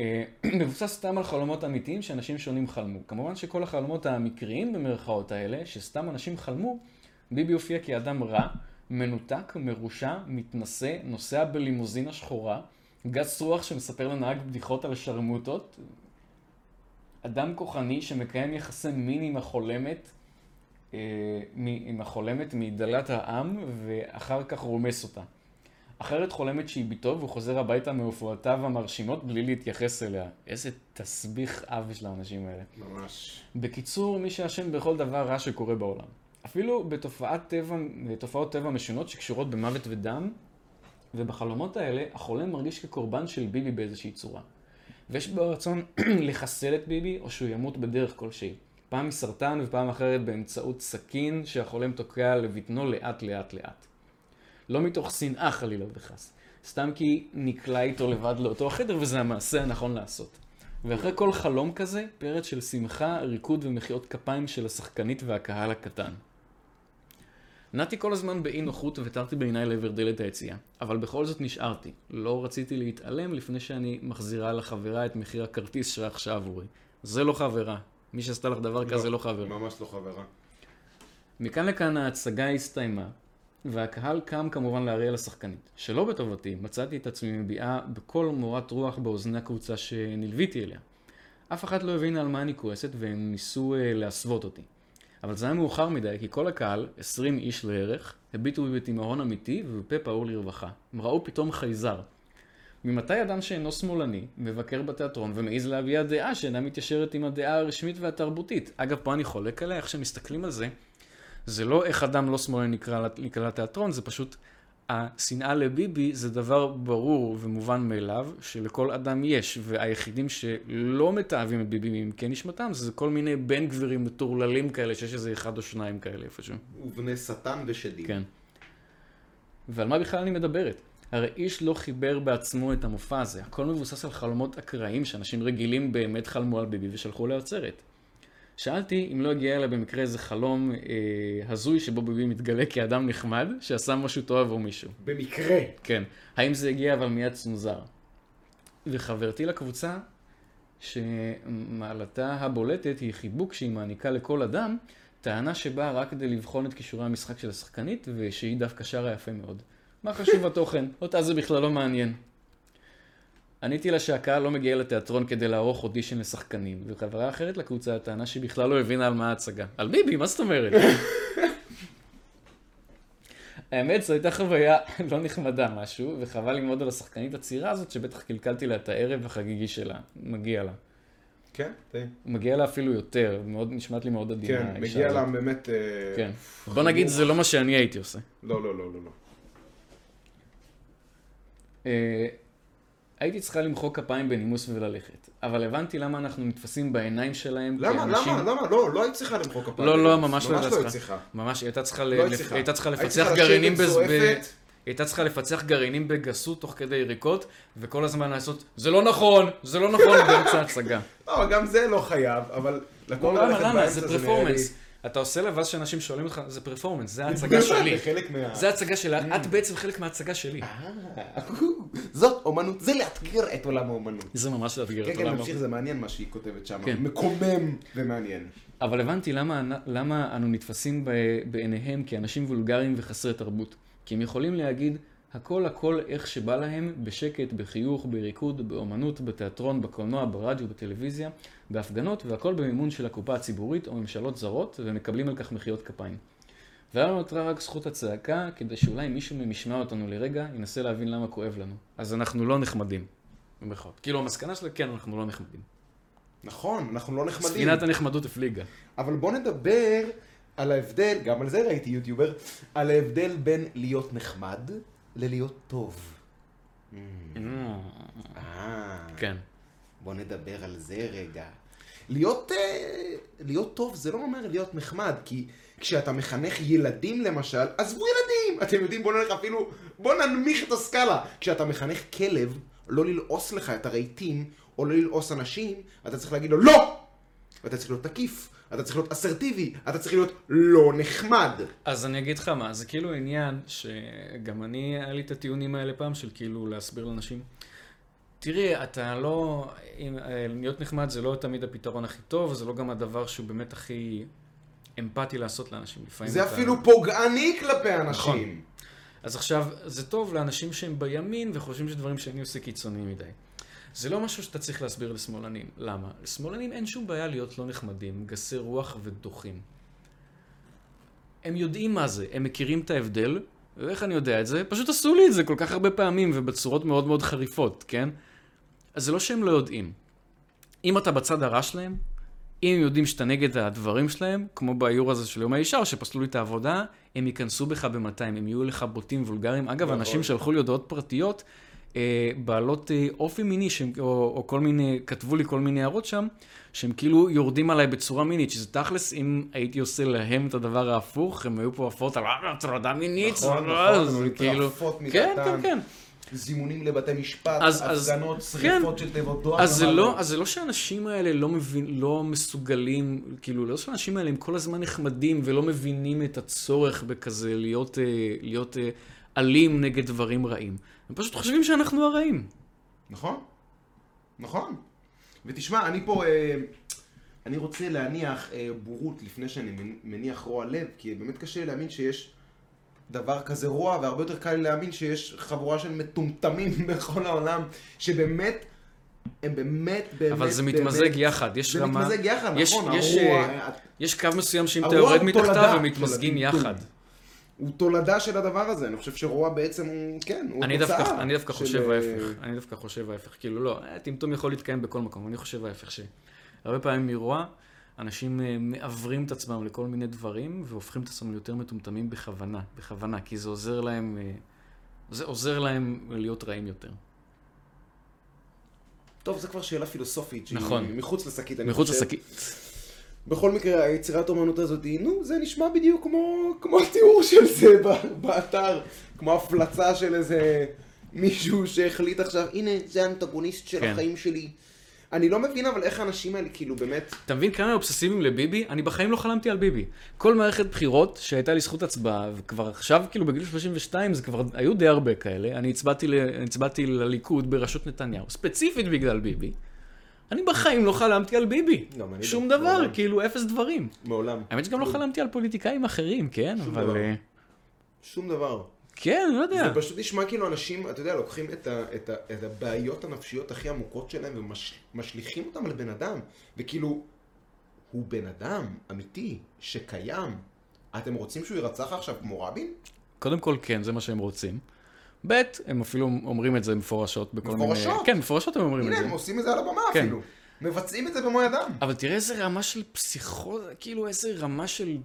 אה, מבוסס סתם על חלומות אמיתיים שאנשים שונים חלמו. כמובן שכל החלומות המקריים במרכאות האלה, שסתם אנשים חלמו, ביבי הופיע כאדם רע, מנותק, מרושע, מתנשא, נוסע בלימוזינה שחורה, גס רוח שמספר לנהג בדיחות על שרמוטות, אדם כוחני שמקיים יחסי מין עם החולמת, אה, מ- עם החולמת מדלת העם, ואחר כך רומס אותה. אחרת חולמת שהיא בתו והוא חוזר הביתה מהופעותיו המרשימות בלי להתייחס אליה. איזה תסביך אב של האנשים האלה. ממש. בקיצור, מי שאשם בכל דבר רע שקורה בעולם. אפילו בתופעת טבע, בתופעות טבע משונות שקשורות במוות ודם, ובחלומות האלה החולם מרגיש כקורבן של ביבי באיזושהי צורה. ויש בו רצון לחסל את ביבי, או שהוא ימות בדרך כלשהי. פעם מסרטן ופעם אחרת באמצעות סכין שהחולם תוקע לבטנו לאט לאט לאט. לא מתוך שנאה חלילה וחס, סתם כי נקלע איתו לבד לאותו החדר וזה המעשה הנכון לעשות. ואחרי כל חלום כזה, פרץ של שמחה, ריקוד ומחיאות כפיים של השחקנית והקהל הקטן. נעתי כל הזמן באי נוחות ותרתי בעיניי לעבר דלת היציאה, אבל בכל זאת נשארתי. לא רציתי להתעלם לפני שאני מחזירה לחברה את מחיר הכרטיס שרכשה עבורי. זה לא חברה. מי שעשתה לך דבר כזה לא חברה. ממש לא חברה. מכאן לכאן ההצגה הסתיימה, והקהל קם כמובן להריע לשחקנית. שלא בטובתי, מצאתי את עצמי מביעה בכל מורת רוח באוזני הקבוצה שנלוויתי אליה. אף אחת לא הבינה על מה אני כועסת, והם ניסו אה, להסוות אותי. אבל זה היה מאוחר מדי, כי כל הקהל, 20 איש לערך, הביטו בי בתימהון אמיתי ובפה פעור לרווחה. הם ראו פתאום חייזר. ממתי אדם שאינו שמאלני מבקר בתיאטרון ומעז להביע דעה שאינה מתיישרת עם הדעה הרשמית והתרבותית? אגב, פה אני חולק עליה, איך שמסתכלים על זה, זה לא איך אדם לא שמאלני נקרא, נקרא לתיאטרון, זה פשוט השנאה לביבי זה דבר ברור ומובן מאליו שלכל אדם יש, והיחידים שלא מתעבים את ביבי מעמקי נשמתם זה כל מיני בן גבירים מטורללים כאלה שיש איזה אחד או שניים כאלה איפשהו. ובני שטן ושדים. כן. ועל מה בכלל אני מדברת? הרי איש לא חיבר בעצמו את המופע הזה, הכל מבוסס על חלומות אקראיים שאנשים רגילים באמת חלמו על ביבי ושלחו לעצרת. שאלתי אם לא הגיע אליי במקרה איזה חלום אה, הזוי שבו ביבי מתגלה כאדם נחמד שעשה משהו טוב עבור מישהו. במקרה. כן. האם זה הגיע אבל מיד צונזר. וחברתי לקבוצה, שמעלתה הבולטת היא חיבוק שהיא מעניקה לכל אדם, טענה שבאה רק כדי לבחון את כישורי המשחק של השחקנית, ושהיא דווקא שרה יפה מאוד. מה חשוב התוכן? אותה זה בכלל לא מעניין. עניתי לה שהקהל לא מגיע לתיאטרון כדי לערוך אודישן לשחקנים, וחברה אחרת לקבוצה טענה שהיא בכלל לא הבינה על מה ההצגה. על ביבי, מה זאת אומרת? האמת, זו הייתה חוויה לא נחמדה משהו, וחבל ללמוד על השחקנית הצעירה הזאת, שבטח קלקלתי לה את הערב החגיגי שלה. מגיע לה. כן, די. מגיע לה אפילו יותר, מאוד, נשמעת לי מאוד עדינה. כן, מגיע לה. באמת... אה, כן. בוא נגיד, זה לא מה שאני הייתי עושה. לא, לא, לא, לא. לא. הייתי צריכה למחוא כפיים בנימוס וללכת, אבל הבנתי למה אנחנו נתפסים בעיניים שלהם למה, כאנשים... למה, למה? לא, לא היית צריכה למחוא כפיים. לא, לא, ממש לא ממש הייתה לא היית צריכה. ממש, היא הייתה צריכה, ל- לא לפ- צריכה. הייתה צריכה לפצח גרעינים בז... ב... הייתה צריכה לפצח גרעינים בגסות תוך כדי יריקות, וכל הזמן לעשות, זה לא נכון, זה לא נכון, באמצע ההצגה. לא, גם זה לא חייב, אבל למה, למה? זה פרפורמנס. אתה עושה לב, ואז שאנשים שואלים אותך, זה פרפורמנס, זה ההצגה שלי. זה ההצגה שלה, את בעצם חלק מההצגה שלי. אה, זאת אומנות, זה לאתגר את עולם האומנות. זה ממש לאתגר כן, את כן, עולם. נמשיך, זה מעניין מה שהיא כותבת שם. כן. מקומם ומעניין. אבל הבנתי למה, אנו נתפסים בעיניהם כאנשים וולגריים וחסרי תרבות. כי הם יכולים להגיד הכל הכל איך שבא להם, בשקט, בחיוך, בריקוד, באומנות, בתיאטרון, בקולנוע, ברדיו, בטלוויזיה, בהפגנות, והכל במימון של הקופה הציבורית או ממשלות זרות, ומקבלים על כך מחיאות כפיים. ולנו נותרה רק זכות הצעקה, כדי שאולי מישהו מהם ישמע אותנו לרגע, ינסה להבין למה כואב לנו. אז אנחנו לא נחמדים. במירכאות. כאילו המסקנה שלה, כן, אנחנו לא נחמדים. נכון, אנחנו לא נחמדים. ספינת הנחמדות הפליגה. אבל בוא נדבר על ההבדל, גם על זה ראיתי יוטיובר, על ההבדל בין להיות נחמד ללהיות טוב. אה, כן. בוא נדבר על זה רגע. להיות, אה, להיות טוב זה לא אומר להיות נחמד, כי כשאתה מחנך ילדים למשל, עזבו ילדים! אתם יודעים, בוא נלך אפילו, בוא ננמיך את הסקאלה. כשאתה מחנך כלב, לא ללעוס לך את הרהיטים, או לא ללעוס אנשים, אתה צריך להגיד לו לא! ואתה צריך להיות תקיף, אתה צריך להיות אסרטיבי, אתה צריך להיות לא נחמד. אז אני אגיד לך מה, זה כאילו עניין שגם אני, היה לי את הטיעונים האלה פעם של כאילו להסביר לאנשים. תראי, אתה לא, אם, אה, להיות נחמד זה לא תמיד הפתרון הכי טוב, זה לא גם הדבר שהוא באמת הכי אמפתי לעשות לאנשים. לפעמים זה אתה- אפילו פוגעני כלפי אנשים. נכון. אז עכשיו, זה טוב לאנשים שהם בימין וחושבים שדברים שאני עושה קיצוניים מדי. זה לא משהו שאתה צריך להסביר לשמאלנים. למה? לשמאלנים אין שום בעיה להיות לא נחמדים, גסי רוח ודוחים. הם יודעים מה זה, הם מכירים את ההבדל, ואיך אני יודע את זה? פשוט עשו לי את זה כל כך הרבה פעמים ובצורות מאוד מאוד חריפות, כן? אז זה לא שהם לא יודעים. אם אתה בצד הרע שלהם, אם הם יודעים שאתה נגד הדברים שלהם, כמו באיור הזה של יום האישה, שפסלו לי את העבודה, הם ייכנסו בך ב-200, הם יהיו לך בוטים וולגריים. אגב, נכון. אנשים שלחו לי הודעות פרטיות, בעלות אה, אופי מיני, שהם, או, או כל מיני, כתבו לי כל מיני הערות שם, שהם כאילו יורדים עליי בצורה מינית, שזה תכלס, אם הייתי עושה להם את הדבר ההפוך, הם היו פה עפות על "אה, הטרדה מינית, נכון, נכון, לא, היו כאילו, כן. כן, כן. זימונים לבתי משפט, אז- אז- הפגנות, כן. שריפות של תיבות דואר. אז זה לא, אז זה לא שהאנשים האלה לא מבין, לא מסוגלים, כאילו, לא שהאנשים האלה הם כל הזמן נחמדים ולא מבינים את הצורך בכזה להיות, אה, להיות אה, אלים נגד דברים רעים. הם פשוט חושבים שאנחנו הרעים. נכון, נכון. ותשמע, אני פה, אה, אני רוצה להניח אה, בורות לפני שאני מנ- מניח רוע לב, כי באמת קשה לי להאמין שיש דבר כזה רוע, והרבה יותר קל לי להאמין שיש חבורה של מטומטמים בכל העולם, שבאמת, הם באמת, באמת, אבל זה באמת- מתמזג יחד, יש זה רמה... מתמזג יחד, יש- נכון, יש, הרוע, אה, יש קו מסוים שאם אתה יורד מתחתיו, הם מתמזגים. יחד. הוא תולדה של הדבר הזה, אני חושב שרוע בעצם כן, הוא אני תוצאה דווקא, אני דווקא של, חושב אה, ההפך, אני דווקא חושב ההפך, כאילו לא, אה, טמטום יכול להתקיים בכל מקום, אני חושב ההפך שהרבה פעמים מרוע, אנשים אה, מעוורים את עצמם לכל מיני דברים, והופכים את עצמם ליותר מטומטמים בכוונה, בכוונה, כי זה עוזר להם, זה עוזר להם להיות רעים יותר. טוב, זו כבר שאלה פילוסופית, נכון. מחוץ לשקית, אני מחוץ חושב. לשקית. בכל מקרה, היצירת אומנות הזאת, נו, זה נשמע בדיוק כמו, כמו התיאור של זה באתר, כמו הפלצה של איזה מישהו שהחליט עכשיו, הנה, זה האנטגוניסט של כן. החיים שלי. אני לא מבין אבל איך האנשים האלה, כאילו, באמת, אתה מבין כמה הם אובססיביים לביבי? אני בחיים לא חלמתי על ביבי. כל מערכת בחירות שהייתה לי זכות הצבעה, וכבר עכשיו, כאילו בגיל 32, זה כבר, היו די הרבה כאלה, אני הצבעתי, ל, הצבעתי לליכוד בראשות נתניהו, ספציפית בגלל ביבי. אני בחיים לא חלמתי על ביבי. גם אני שום לא, דבר, מעולם. כאילו אפס דברים. מעולם. האמת שגם לא חלמתי על פוליטיקאים אחרים, כן? שום אבל... דבר. אה, שום דבר. כן, לא יודע. זה פשוט נשמע כאילו אנשים, אתה יודע, לוקחים את, ה, את, ה, את הבעיות הנפשיות הכי עמוקות שלהם ומשליכים אותם על בן אדם. וכאילו, הוא בן אדם אמיתי, שקיים. אתם רוצים שהוא יירצח עכשיו כמו רבין? קודם כל, כן, זה מה שהם רוצים. ב', הם אפילו אומרים את זה מפורשות בכל מיני... מפורשות? כן, מפורשות הם אומרים את הנה, זה. הם עושים את זה על הבמה כן. אפילו. מבצעים את זה במו ידם. אבל תראה איזה רמה של פסיכוזה, כאילו איזה רמה של...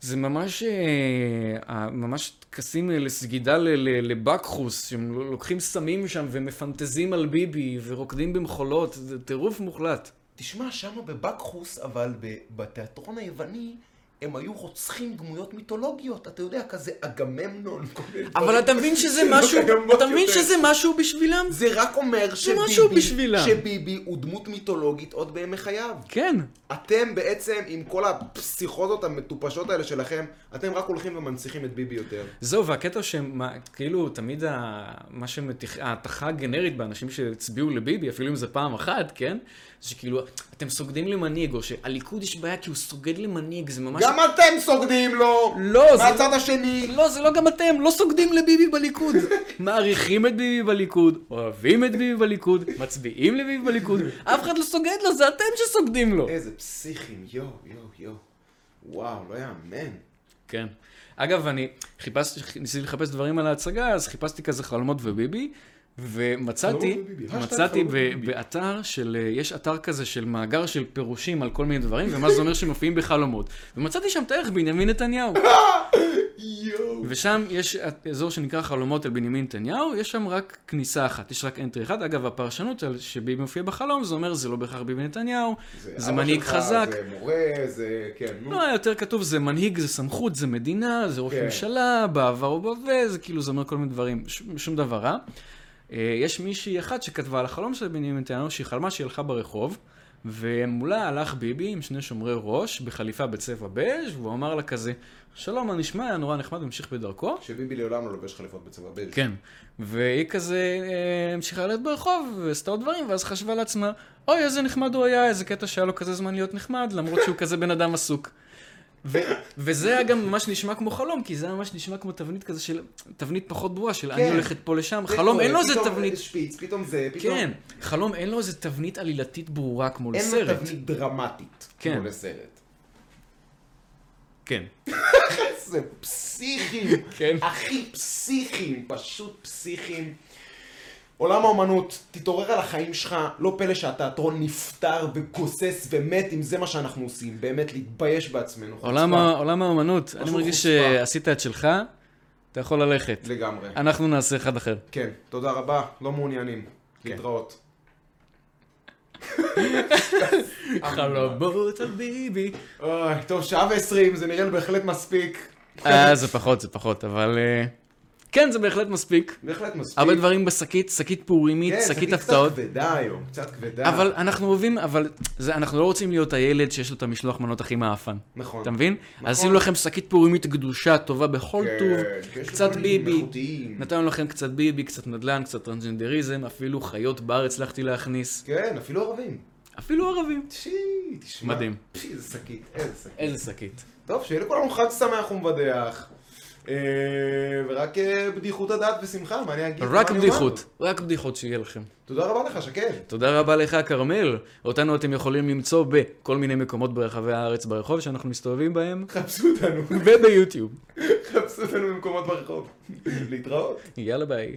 זה ממש, אה, ממש טקסים אה, לסגידה לבקחוס, שהם לוקחים סמים שם ומפנטזים על ביבי ורוקדים במחולות, זה טירוף מוחלט. תשמע, שמה בבקחוס, אבל בתיאטרון היווני, הם היו רוצחים דמויות מיתולוגיות. אתה יודע, כזה אגממנון, אבל אתה מבין שזה שלא משהו, אתה מבין. שזה משהו בשבילם? זה רק אומר שביבי. שביבי הוא דמות מיתולוגית עוד בימי חייו. כן. אתם בעצם, עם כל הפסיכוזות המטופשות האלה שלכם, אתם רק הולכים ומנציחים את ביבי יותר. זהו, והקטע שמה, כאילו, תמיד מה שמתיח, ההתכה הגנרית באנשים שהצביעו לביבי, אפילו אם זה פעם אחת, כן? שכאילו, אתם סוגדים למנהיג, או שהליכוד יש בעיה כי הוא סוגד למנהיג, זה ממש... גם אתם סוגדים לו! לא, זה מהצד השני! לא, זה לא גם אתם, לא סוגדים לביבי בליכוד. מעריכים את ביבי בליכוד, אוהבים את ביבי בליכוד, מצביעים לביבי בליכוד, אף אחד לא סוגד לו, זה אתם שסוגדים לו. איזה פסיכים, יואו, יואו, יואו. וואו, לא יאמן. כן. אגב, אני חיפשתי, ניסיתי לחפש דברים על ההצגה, אז חיפשתי כזה חלומות וביבי, ומצאתי, וביבי. השטג מצאתי. באתר של, אה, יש אתר כזה של מאגר של פירושים על כל מיני דברים, ומה זה אומר שמופיעים בחלומות. ומצאתי שם את הערך בנימין נתניהו. ושם יש אזור שנקרא חלומות על בנימין נתניהו, יש שם רק כניסה אחת, יש רק אנטרי אחד. אגב, הפרשנות על שביבי מופיע בחלום, זה אומר זה לא בהכרח ביבי נתניהו, זה מנהיג חזק. זה מורה, זה... כן. לא, יותר כתוב זה מנהיג, זה סמכות, זה מדינה, זה ראש כן. ממשלה, בעבר או בהווה, זה כאילו, זה אומר כל מיני דברים, שום דבר רע. אה, יש מישהי אחת שכתבה על החלום של בנימין נתניהו, שהיא חלמה שהיא הלכה ברחוב, ומולה הלך ביבי עם שני שומרי ראש, בחליפה בצבע בז', והוא אמר לה כזה, שלום, מה נשמע? היה נורא נחמד, המשיך בדרכו. שביבי לעולם לא לובש חליפות בצבע בז'. כן. והיא כזה אה, המשיכה ללכת ברחוב, ועשתה עוד דברים, ואז חשבה לעצמה, אוי, איזה נחמד הוא היה, איזה קטע שהיה לו כזה זמן להיות נחמד, למרות שהוא כזה בן אדם עסוק. ו- וזה היה גם ממש נשמע כמו חלום, כי זה היה ממש נשמע כמו תבנית כזה של, תבנית פחות ברורה, של אני כן. הולכת פה לשם. זה חלום אין לו איזה תבנית, שפיץ, פתאום זה, פתאום... כן, חלום אין לו איזה תבנית עלילתית ברורה כמו אין לו לסרט. תבנית דרמטית. כן. כמו לסרט. כן. איזה פסיכים. כן. הכי פסיכים, פשוט פסיכים. עולם האומנות, תתעורר על החיים שלך, לא פלא שהתיאטרון נפטר וגוסס ומת אם זה מה שאנחנו עושים, באמת להתבייש בעצמנו. עולם. ה- עולם האומנות, אני מרגיש חוצפה. שעשית את שלך, אתה יכול ללכת. לגמרי. אנחנו נעשה אחד אחר. כן, תודה רבה, לא מעוניינים. כן. להתראות. חלומות על ביבי. אוי, טוב, שעה ועשרים, זה נראה לי בהחלט מספיק. אה, זה פחות, זה פחות, אבל... כן, זה בהחלט מספיק. בהחלט מספיק. הרבה דברים בשקית, שקית פורימית, כן, שקית הפתעות. קצת כבדה היום, קצת כבדה. אבל אנחנו אוהבים, אבל זה, אנחנו לא רוצים להיות הילד שיש לו את המשלוח מנות הכי מעפן. נכון. אתה מבין? אז עשינו לכם שקית פורימית קדושה, טובה בכל כן, טוב, יש קצת ביבי. איכותיים. נתנו לכם קצת ביבי, קצת נדל"ן, קצת טרנסג'נדריזם, אפילו חיות בר הצלחתי להכניס. כן, אפילו ערבים. אפילו ערבים. שי, תשמע. מדהים. פי, איזה שקית, איזה שקית. איזה שקית. טוב, שיהיה לכולנו חג שמח ומבדח. אה, ורק אה, בדיחות הדעת ושמחה, מה אני אגיד? רק בדיחות, רק בדיחות שיהיה לכם. תודה רבה לך, שקד. תודה רבה לך, כרמל. אותנו אתם יכולים למצוא בכל מיני מקומות ברחבי הארץ ברחוב שאנחנו מסתובבים בהם, חפשו אותנו, וביוטיוב. חפשו אותנו במקומות ברחוב. להתראות. יאללה ביי.